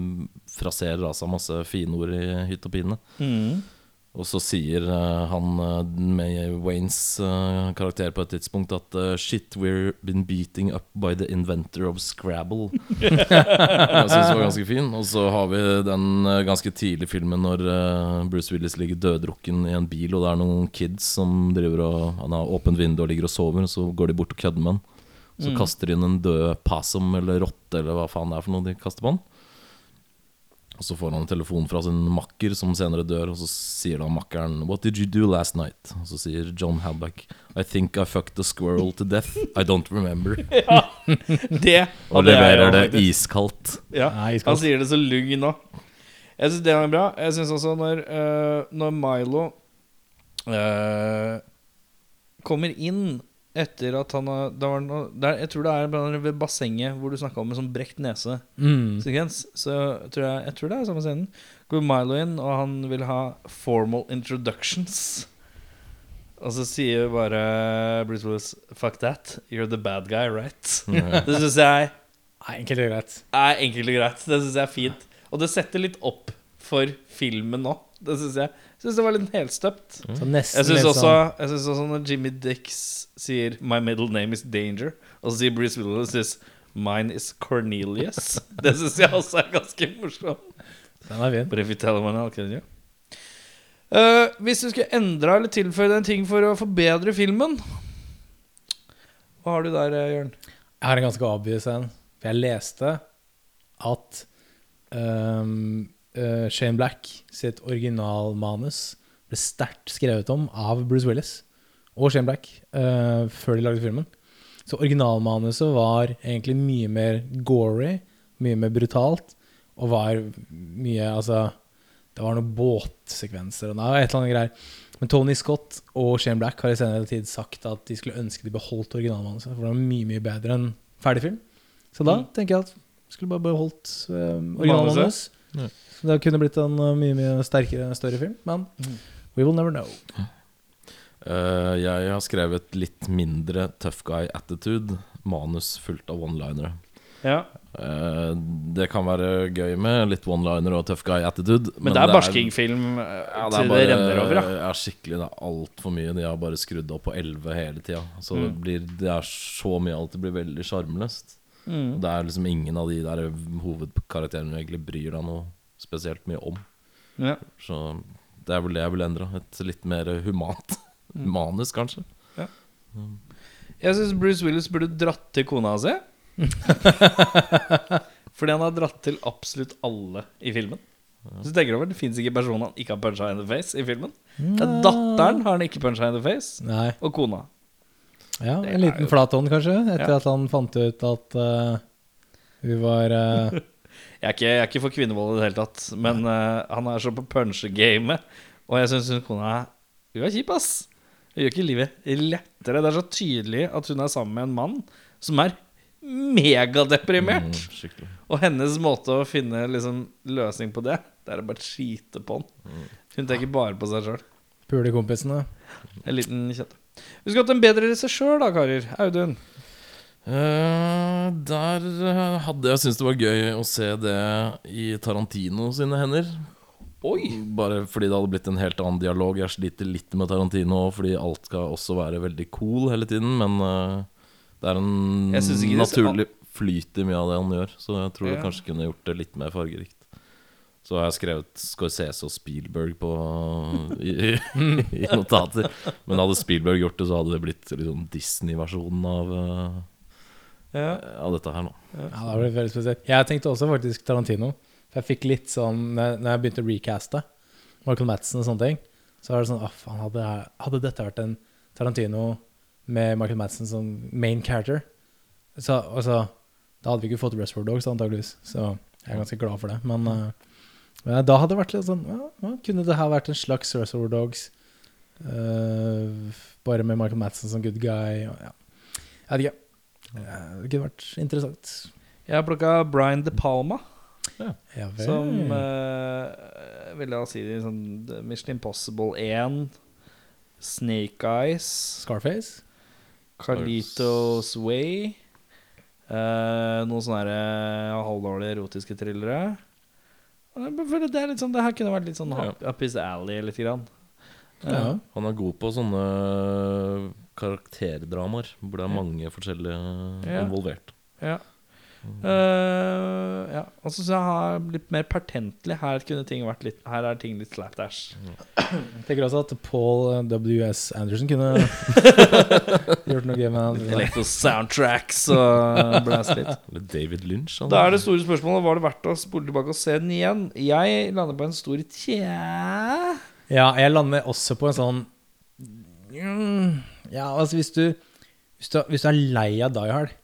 [SPEAKER 4] fraserer av seg masse finord i hytt og pine.
[SPEAKER 1] Mm.
[SPEAKER 4] Og så sier eh, han uh, med Waynes eh, karakter på et tidspunkt at eh, Shit, we're been beating up by the inventor of Scrabble. (laughs) Jeg synes det var ganske fin. Og så har vi den eh, ganske tidlige filmen når eh, Bruce Willis ligger døddrukken i en bil, og det er noen kids som driver og Han har åpent vindu og ligger og sover, og så går de bort og kødder med han. Så
[SPEAKER 1] Mm.
[SPEAKER 4] kaster de inn en død passom eller rotte eller hva faen det er for noe de kaster på han. Og så får han en telefon fra sin makker som senere dør, og så sier da makkeren 'What did you do last night?' Og så sier John Halback 'I think I fucked a squirrel to death. I don't remember'. (laughs)
[SPEAKER 1] Det (laughs)
[SPEAKER 4] Og leverer det,
[SPEAKER 1] det
[SPEAKER 4] iskaldt.
[SPEAKER 1] Ja,
[SPEAKER 2] Nei,
[SPEAKER 1] han sier det så lugn nå. Jeg syns det er bra. Jeg syns også når, uh, når Milo uh, kommer inn etter at han har det var noe, det er, Jeg tror det er ved bassenget hvor du snakka om en sånn brekt nese.
[SPEAKER 2] Mm.
[SPEAKER 1] så tror jeg, jeg tror det er samme scenen. Går Milo inn, og han vil ha formal introductions. Og så sier bare Bruce Willis Fuck that, you're the bad guy, right? (laughs) det syns jeg
[SPEAKER 2] Nei, enkelt og greit.
[SPEAKER 1] er enkelt og greit. Det syns jeg er fint. Og det setter litt opp for filmen nå. Det syns jeg. Syns det var litt helstøpt.
[SPEAKER 2] Så nesten
[SPEAKER 1] Jeg syns
[SPEAKER 2] litt
[SPEAKER 1] også,
[SPEAKER 2] sånn-
[SPEAKER 1] jeg synes også når Jimmy Dix sier 'My middle name is Danger', og så sier Bruce Willis is 'Mine is Cornelius'. (laughs) Det syns jeg også er ganske morsomt.
[SPEAKER 2] Den er fin.
[SPEAKER 1] But if you tell you. Eh, hvis du skulle endra eller tilføyd en ting for å forbedre filmen Hva har du der, eh, Jørn?
[SPEAKER 2] Jeg har en ganske obvious en. For jeg leste at ehm, eh, Shane Black sitt originalmanus ble sterkt skrevet om av Bruce Willis og Shane Black uh, før de lagde filmen. Så originalmanuset var egentlig mye mer gory, mye mer brutalt, og var mye Altså, det var noen båtsekvenser og noe, et eller annet greier. Men Tony Scott og Shane Black har i senere tid sagt at de skulle ønske de beholdt originalmanuset, for det var mye, mye bedre enn ferdigfilm. Så da tenker jeg at skulle bare beholdt uh, originalmanuset.
[SPEAKER 4] Ja.
[SPEAKER 2] Så det kunne blitt en uh, mye, mye sterkere, større film. Men we will never know.
[SPEAKER 4] Uh, jeg har skrevet litt mindre tough guy attitude. Manus fullt av one-linere.
[SPEAKER 1] Ja.
[SPEAKER 4] Uh, det kan være gøy med litt one-liner og tough guy attitude.
[SPEAKER 1] Men, det er barskingfilm eh,
[SPEAKER 4] ja, det
[SPEAKER 1] til det
[SPEAKER 4] bare,
[SPEAKER 1] renner over, ja.
[SPEAKER 4] ja, skikkelig. Det er altfor mye. De har bare skrudd opp på 11 hele tida. Så det,
[SPEAKER 1] Mm.
[SPEAKER 4] blir, det er så mye alt det blir veldig sjarmløst.
[SPEAKER 1] Mm.
[SPEAKER 4] Det er liksom ingen av de der hovedkarakterene egentlig bryr deg noe spesielt mye om.
[SPEAKER 1] Ja.
[SPEAKER 4] Så det er vel det jeg vil endre. Et litt mer humant (laughs)
[SPEAKER 1] Mm.
[SPEAKER 4] manus, kanskje.
[SPEAKER 1] Jeg syns Bruce Willis burde dratt til kona si. (laughs) Fordi han har dratt til absolutt alle i filmen. Så tenker du over Det fins ikke person han ikke har puncha in the face i filmen. Det er Datteren har han ikke puncha in the face,
[SPEAKER 2] Nei.
[SPEAKER 1] og kona.
[SPEAKER 2] Ja, en liten
[SPEAKER 1] jo-
[SPEAKER 2] flathånd, kanskje, etter
[SPEAKER 1] Ja.
[SPEAKER 2] at han fant ut at uh, hun var uh, (laughs)
[SPEAKER 1] Jeg er ikke, jeg er ikke for kvinnevold i det hele tatt, men uh, han er så på punchegamet. Og jeg syns hun kona Hun er kjip, ass. Hun gjør ikke livet lettere. Det er så tydelig at hun er sammen med en mann som er megadeprimert.
[SPEAKER 4] Mm.
[SPEAKER 1] Og hennes måte å finne liksom, løsning på det, det er å bare skite på han. Hun tenker bare på seg sjøl.
[SPEAKER 2] pulekompisene.
[SPEAKER 1] En liten kjente. Vi skulle hatt en bedre regissør, da, karer. Audun.
[SPEAKER 4] Eh, der eh, hadde jeg syntes det var gøy å se det i Tarantino sine hender.
[SPEAKER 1] Oi!
[SPEAKER 4] Bare fordi det hadde blitt en helt annen dialog. Jeg sliter litt med Tarantino fordi alt skal også være veldig cool hele tiden. Men uh, det er en
[SPEAKER 1] Jeg det-
[SPEAKER 4] naturlig flyt i mye av det han gjør. Så jeg tror
[SPEAKER 1] Ja.
[SPEAKER 4] det kanskje kunne gjort det litt mer fargerikt. Så har jeg skrevet Scorsese og Spielberg på, i, i, i (laughs) notater. Men hadde Spielberg gjort det, så hadde det blitt liksom Disney-versjonen av, eh,
[SPEAKER 1] Ja.
[SPEAKER 4] av dette her nå.
[SPEAKER 2] Ja, det ble veldig spesielt. Jeg tenkte også faktisk Tarantino. For jeg fikk litt sånn Når jeg begynte å recaste Michael Madsen og sånne ting, så var det sånn Å, faen, hadde, hadde dette vært en Tarantino med Michael Madsen som main character, så altså Da hadde vi ikke fått Reservoir Dogs, antageligvis. Så jeg er ganske glad for det. Men uh, da hadde det vært litt sånn ja, ja, Kunne det her vært en slags Reservoir Dogs? Uh, bare med Michael Madsen som good guy? Og, ja. Jeg vet ikke. Eh, Det kunne vært interessant.
[SPEAKER 1] Jeg har plukka Brian De Palma.
[SPEAKER 2] Ja.
[SPEAKER 1] Som uh, vil jeg si sånn Mission Impossible 1, Snake Eyes,
[SPEAKER 2] Scarface?
[SPEAKER 1] Carlitos Way. Uh, noen sånne eh, halvdårlige erotiske thrillere. Det er litt sånn Det her kunne vært litt sånn
[SPEAKER 4] Ja.
[SPEAKER 1] up, his alley lite Grann.
[SPEAKER 2] Ja.
[SPEAKER 4] Han er god på sånne karakterdramaer hvor det er mange forskjellige
[SPEAKER 1] Ja.
[SPEAKER 4] involvert.
[SPEAKER 1] Ja. Uh, ja. Og så syns jeg har blitt mer pertentlig. Her kunne ting vært litt Her er ting litt slapdash.
[SPEAKER 2] Jeg tenker også at Paul eh, W.S. Anderson kunne (laughs) gjort noe gøy med det.
[SPEAKER 1] Elektro soundtracks og blæse litt. (laughs)
[SPEAKER 4] Eller David Lynch. Han.
[SPEAKER 1] Da er det store spørsmålet Var det verdt å spole tilbake og se den igjen. Jeg lander på en stor tja.
[SPEAKER 2] Ja, jeg lander også på en sånn mm, Ja, altså hvis du Hvis du, hvis du er lei av Die Hard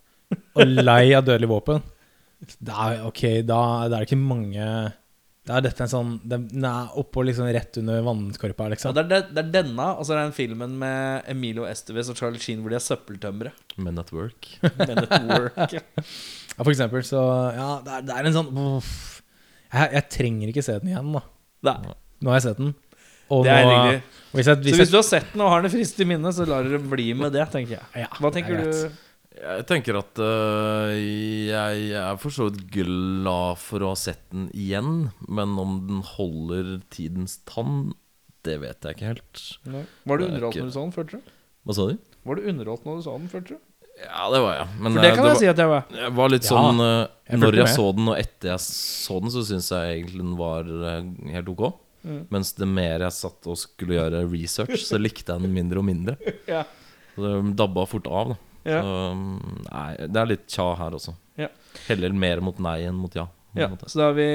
[SPEAKER 2] og lei av Dødelig våpen, da er, ok, da, da er det ikke mange Da er dette en sånn Den er oppå liksom rett under vannskorpa,
[SPEAKER 1] Ja,
[SPEAKER 2] liksom.
[SPEAKER 1] det, er, det, er denne, og så er det den filmen med Emilio Estevez og Charlie Sheen hvor de er søppeltømmere.
[SPEAKER 4] Men at work. (laughs)
[SPEAKER 1] Men at work. ja.
[SPEAKER 2] Ja, for eksempel, så Ja, det er, det er en sånn uff. jeg, jeg trenger ikke se den igjen, da.
[SPEAKER 1] Nei,
[SPEAKER 2] Nå har jeg sett den. Og
[SPEAKER 1] det er
[SPEAKER 2] nå-. Hvis jeg,
[SPEAKER 1] Så
[SPEAKER 2] hvis
[SPEAKER 1] hvis
[SPEAKER 2] jeg,
[SPEAKER 1] du har sett den og har den friskt i minnet, så lar dere bli med det, tenker jeg.
[SPEAKER 2] ja,
[SPEAKER 1] Hva
[SPEAKER 2] er
[SPEAKER 1] tenker du?
[SPEAKER 4] Jeg tenker at øh, jeg er for så vidt glad for å ha sett den igjen. Men om den holder tidens tann, det vet jeg ikke helt.
[SPEAKER 1] Var du
[SPEAKER 4] er
[SPEAKER 1] underholdt
[SPEAKER 4] ikke-
[SPEAKER 1] når du så den, følte du?
[SPEAKER 4] Hva sa du?
[SPEAKER 1] Var du underholdt når du så den, følte du?
[SPEAKER 4] Ja, det var jeg. Men
[SPEAKER 1] For det
[SPEAKER 4] øh,
[SPEAKER 1] kan jeg
[SPEAKER 4] var,
[SPEAKER 1] si at jeg var.
[SPEAKER 4] jeg var litt
[SPEAKER 2] Ja,
[SPEAKER 4] sånn øh,
[SPEAKER 2] jeg
[SPEAKER 4] Når jeg
[SPEAKER 2] med.
[SPEAKER 4] så den, og etter jeg så den, så syns jeg egentlig den var øh, helt ok.
[SPEAKER 1] Mm.
[SPEAKER 4] Mens det mer jeg satt og skulle gjøre research, så likte jeg den mindre og mindre. (laughs)
[SPEAKER 1] Ja.
[SPEAKER 4] Så det dabba fort av, da.
[SPEAKER 1] Ja.
[SPEAKER 4] Så nei, det er litt tja her også.
[SPEAKER 1] Ja.
[SPEAKER 4] Heller mer mot nei enn mot ja.
[SPEAKER 1] ja. Så da er vi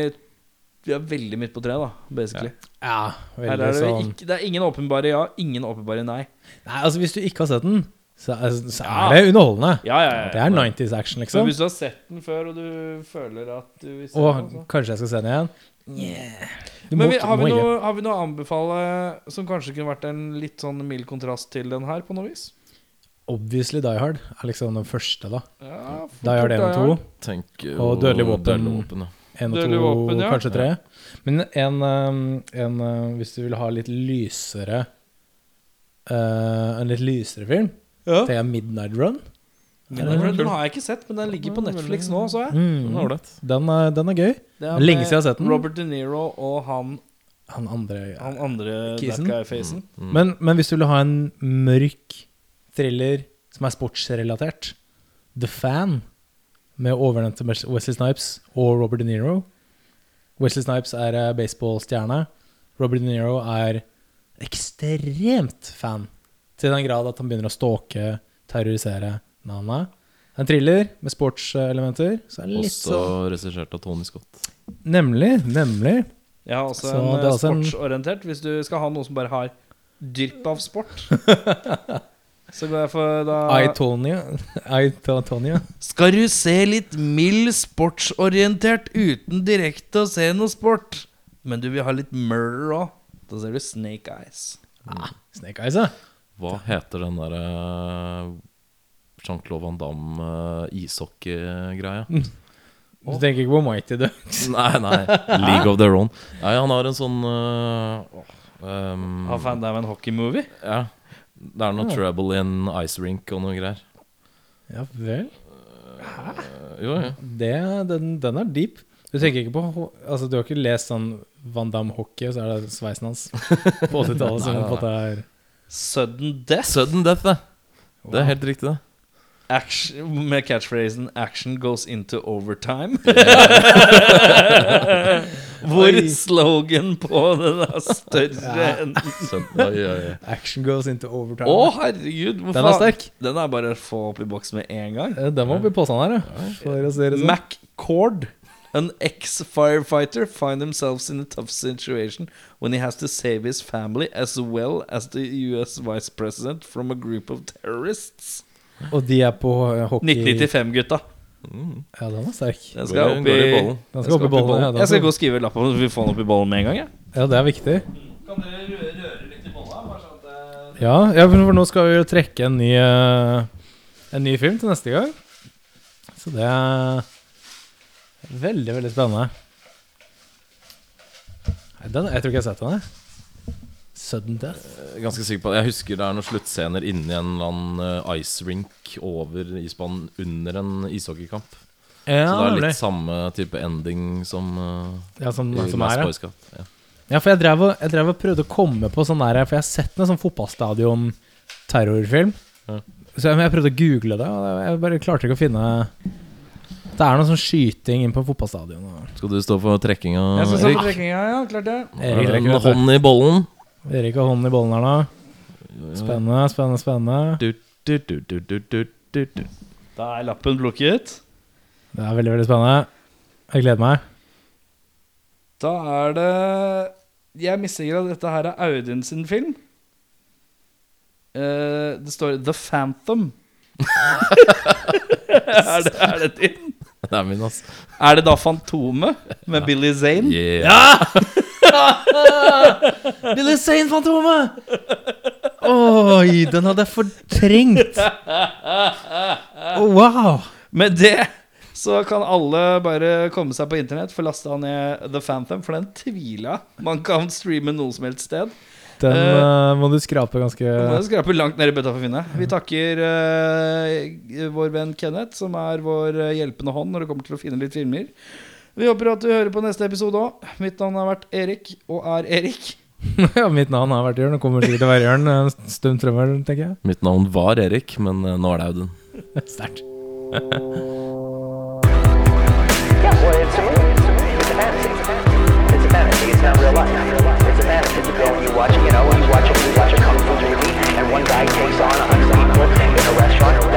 [SPEAKER 1] Vi er veldig midt på treet, da, basically.
[SPEAKER 2] Ja,
[SPEAKER 1] ja
[SPEAKER 2] veldig
[SPEAKER 1] er det,
[SPEAKER 2] sånn
[SPEAKER 1] ikke, det er ingen åpenbare ja, ingen åpenbare nei.
[SPEAKER 2] Nei, altså hvis du ikke har sett den, så, er- så
[SPEAKER 1] Ja.
[SPEAKER 2] er det underholdende.
[SPEAKER 1] Ja, ja, ja.
[SPEAKER 2] Det er 90s action,
[SPEAKER 1] Men
[SPEAKER 2] liksom.
[SPEAKER 1] hvis du har sett den før, og du føler at du vil se
[SPEAKER 2] Og
[SPEAKER 1] den,
[SPEAKER 2] kanskje jeg skal se den igjen. Du
[SPEAKER 1] Men vi, har, vi noe, har vi noe å anbefale som kanskje kunne vært en litt sånn mild kontrast til den her, på noe vis?
[SPEAKER 2] Obviously Die Hard er liksom den første, da.
[SPEAKER 1] Ja,
[SPEAKER 2] Die Hard 1 og 2.
[SPEAKER 4] Tenk
[SPEAKER 2] Og Dødelig våpen.
[SPEAKER 4] Våpen
[SPEAKER 2] 1 og 2,
[SPEAKER 1] våpen, ja.
[SPEAKER 2] kanskje 3. Men en, um, en uh, Hvis du vil ha litt lysere uh, En litt lysere film,
[SPEAKER 1] Ja.
[SPEAKER 2] jeg Midnight Run.
[SPEAKER 1] Den, den har jeg ikke sett, men den ligger på Netflix nå, så jeg.
[SPEAKER 4] Den
[SPEAKER 2] Mm. Den, er, den er gøy.
[SPEAKER 1] Det er
[SPEAKER 2] Lenge siden jeg har sett den.
[SPEAKER 1] Robert De Niro og han,
[SPEAKER 2] Han andre
[SPEAKER 1] han andre
[SPEAKER 2] Kisen?
[SPEAKER 1] that guy-facen.
[SPEAKER 4] Mm.
[SPEAKER 2] men, men hvis du vil ha en mørk thriller som er sportsrelatert The Fan, med overnevnte Wesley Snipes og Robert De Niro Wesley Snipes er eh, baseballstjerne. Robert De Niro er ekstremt fan. Til den grad at han begynner å stalke, terrorisere navnet. En thriller med sportselementer. Så er det litt
[SPEAKER 4] Også regissert av Tony Scott.
[SPEAKER 2] Nemlig, nemlig.
[SPEAKER 1] Ja, også
[SPEAKER 2] Så
[SPEAKER 1] en
[SPEAKER 2] det er
[SPEAKER 1] eh,
[SPEAKER 2] også en-
[SPEAKER 1] sportsorientert. Hvis du skal ha noe som bare har drypp av sport, (laughs) så går jeg for da
[SPEAKER 2] I, Tonya. (laughs)
[SPEAKER 1] Skal du se litt mild sportsorientert uten direkte å se noe sport, men du vil ha litt murder òg, da ser du Snake Eyes.
[SPEAKER 2] Snake Eyes, ja.
[SPEAKER 4] Hva heter den derre Jean-Claude Van Damme uh, ishockey-greia?
[SPEAKER 2] Du tenker ikke på Mighty Ducks? (laughs)
[SPEAKER 4] Nei, nei. League of their own. Nei, han har en sånn uh, åh, um,
[SPEAKER 1] Har fan deg en hockeymovie?
[SPEAKER 4] Ja. Det er noe
[SPEAKER 2] Ja.
[SPEAKER 4] trouble in ice rink og noe greier.
[SPEAKER 2] Ja vel.
[SPEAKER 4] Hæ? jo, ja.
[SPEAKER 2] Det, den, den er deep. Du tenker ikke på Altså, du har ikke lest sånn Van Damme-hockey, og så er det sveisen hans (laughs) på 80-tallet som på en måte er
[SPEAKER 1] Sudden Death
[SPEAKER 4] Sudden death, det. Det er helt riktig, det.
[SPEAKER 1] Action, med catchphrasen 'Action goes into overtime'. (laughs) Hvor
[SPEAKER 2] Oi.
[SPEAKER 1] slogan på den er større enn.
[SPEAKER 2] Action goes into overtime.
[SPEAKER 1] Å, herregud! Hvor
[SPEAKER 2] den er sterk.
[SPEAKER 1] Den er bare å få opp i boks med en gang.
[SPEAKER 2] Eh, Den må opp i posen her, ja. Sånn.
[SPEAKER 1] McCord, an ex-firefighter, find themselves in a tough situation when he has to save his family as well as the US vice president from a group of terrorists.
[SPEAKER 2] Og de er på eh, hockey
[SPEAKER 1] 1995-gutta.
[SPEAKER 4] Mm.
[SPEAKER 2] Ja, den er sterk.
[SPEAKER 1] Den skal opp i,
[SPEAKER 4] i bollen.
[SPEAKER 2] Den skal opp i bollen. Ja,
[SPEAKER 1] Jeg skal gå og skrive lapp Så vi får den opp i bollen med en gang. Ja,
[SPEAKER 2] ja, det er viktig.
[SPEAKER 1] Kan dere røre litt i bolla? Bare sånn at det
[SPEAKER 2] Ja, ja, for for nå skal vi jo trekke en ny eh, En ny film til neste gang. Så det er veldig, veldig spennende. Den, jeg tror ikke jeg har sett den. jeg. Sudden Death.
[SPEAKER 4] Er Ganske sikker på det. Jeg husker det er noen sluttscener inni en eller annen uh, ice rink over isbanen under en ishockeykamp.
[SPEAKER 2] Ja,
[SPEAKER 4] Så det er
[SPEAKER 2] litt
[SPEAKER 4] litt samme type ending som, uh,
[SPEAKER 2] ja, som,
[SPEAKER 4] i
[SPEAKER 2] som er, ja.
[SPEAKER 4] Boy Scout. Ja.
[SPEAKER 2] ja, for jeg drev, og, jeg drev og prøvde å komme på sånn der For jeg har sett en sånn fotballstadion-terrorfilm.
[SPEAKER 4] Ja.
[SPEAKER 2] Så jeg, jeg prøvde å google det, og jeg bare klarte ikke å finne Det er noe sånn skyting inn på fotballstadion.
[SPEAKER 4] Skal du stå for trekkinga,
[SPEAKER 1] Jeg skal stå
[SPEAKER 4] Erik?
[SPEAKER 1] trekkinga, ja. Klart det.
[SPEAKER 2] Erik
[SPEAKER 4] En hånd i bollen.
[SPEAKER 2] Erik har hånden i bollen her nå. Spennende, spennende, spennende.
[SPEAKER 4] Du, du, du, du, du, du, du, du.
[SPEAKER 1] Da er lappen plukket.
[SPEAKER 2] Det er veldig, veldig spennende. Jeg gleder meg.
[SPEAKER 1] Da er det Jeg mistenker at dette her er Audun sin film. Uh, det står The Phantom. (laughs) (laughs) er, det, er det din?
[SPEAKER 4] Det er min, altså.
[SPEAKER 1] Er det da Fantomet med Billy Zane?
[SPEAKER 4] Yeah. (laughs)
[SPEAKER 2] Billy Zane-fantomet! Oi, den hadde jeg fortrengt. Oh, wow.
[SPEAKER 1] Med det så kan alle bare komme seg på internett, få lasta ned The Phantom, for den tviler jeg man kan streame noe som helst sted.
[SPEAKER 2] Den uh, må du skrape ganske
[SPEAKER 1] Må jeg skrape langt ned i bøtta for å finne. Vi takker uh, vår venn Kenneth, som er vår hjelpende hånd når det kommer til å finne litt filmer. Vi håper at du hører på neste episode òg. Mitt navn har vært Erik, og er Erik. (laughs)
[SPEAKER 2] ja, mitt navn har vært Jørn, og kommer sikkert til å være Jørn en stund fremover, tenker jeg.
[SPEAKER 4] Mitt navn var Erik, men nå er det Audun. (laughs)
[SPEAKER 2] Sterkt.
[SPEAKER 3] yeah, well, it's a movie. It's a fantasy. It's a fantasy. It's not real life. Watching, you know, you watch a, you watch a kung fu movie and one guy takes on a hundred people in a restaurant.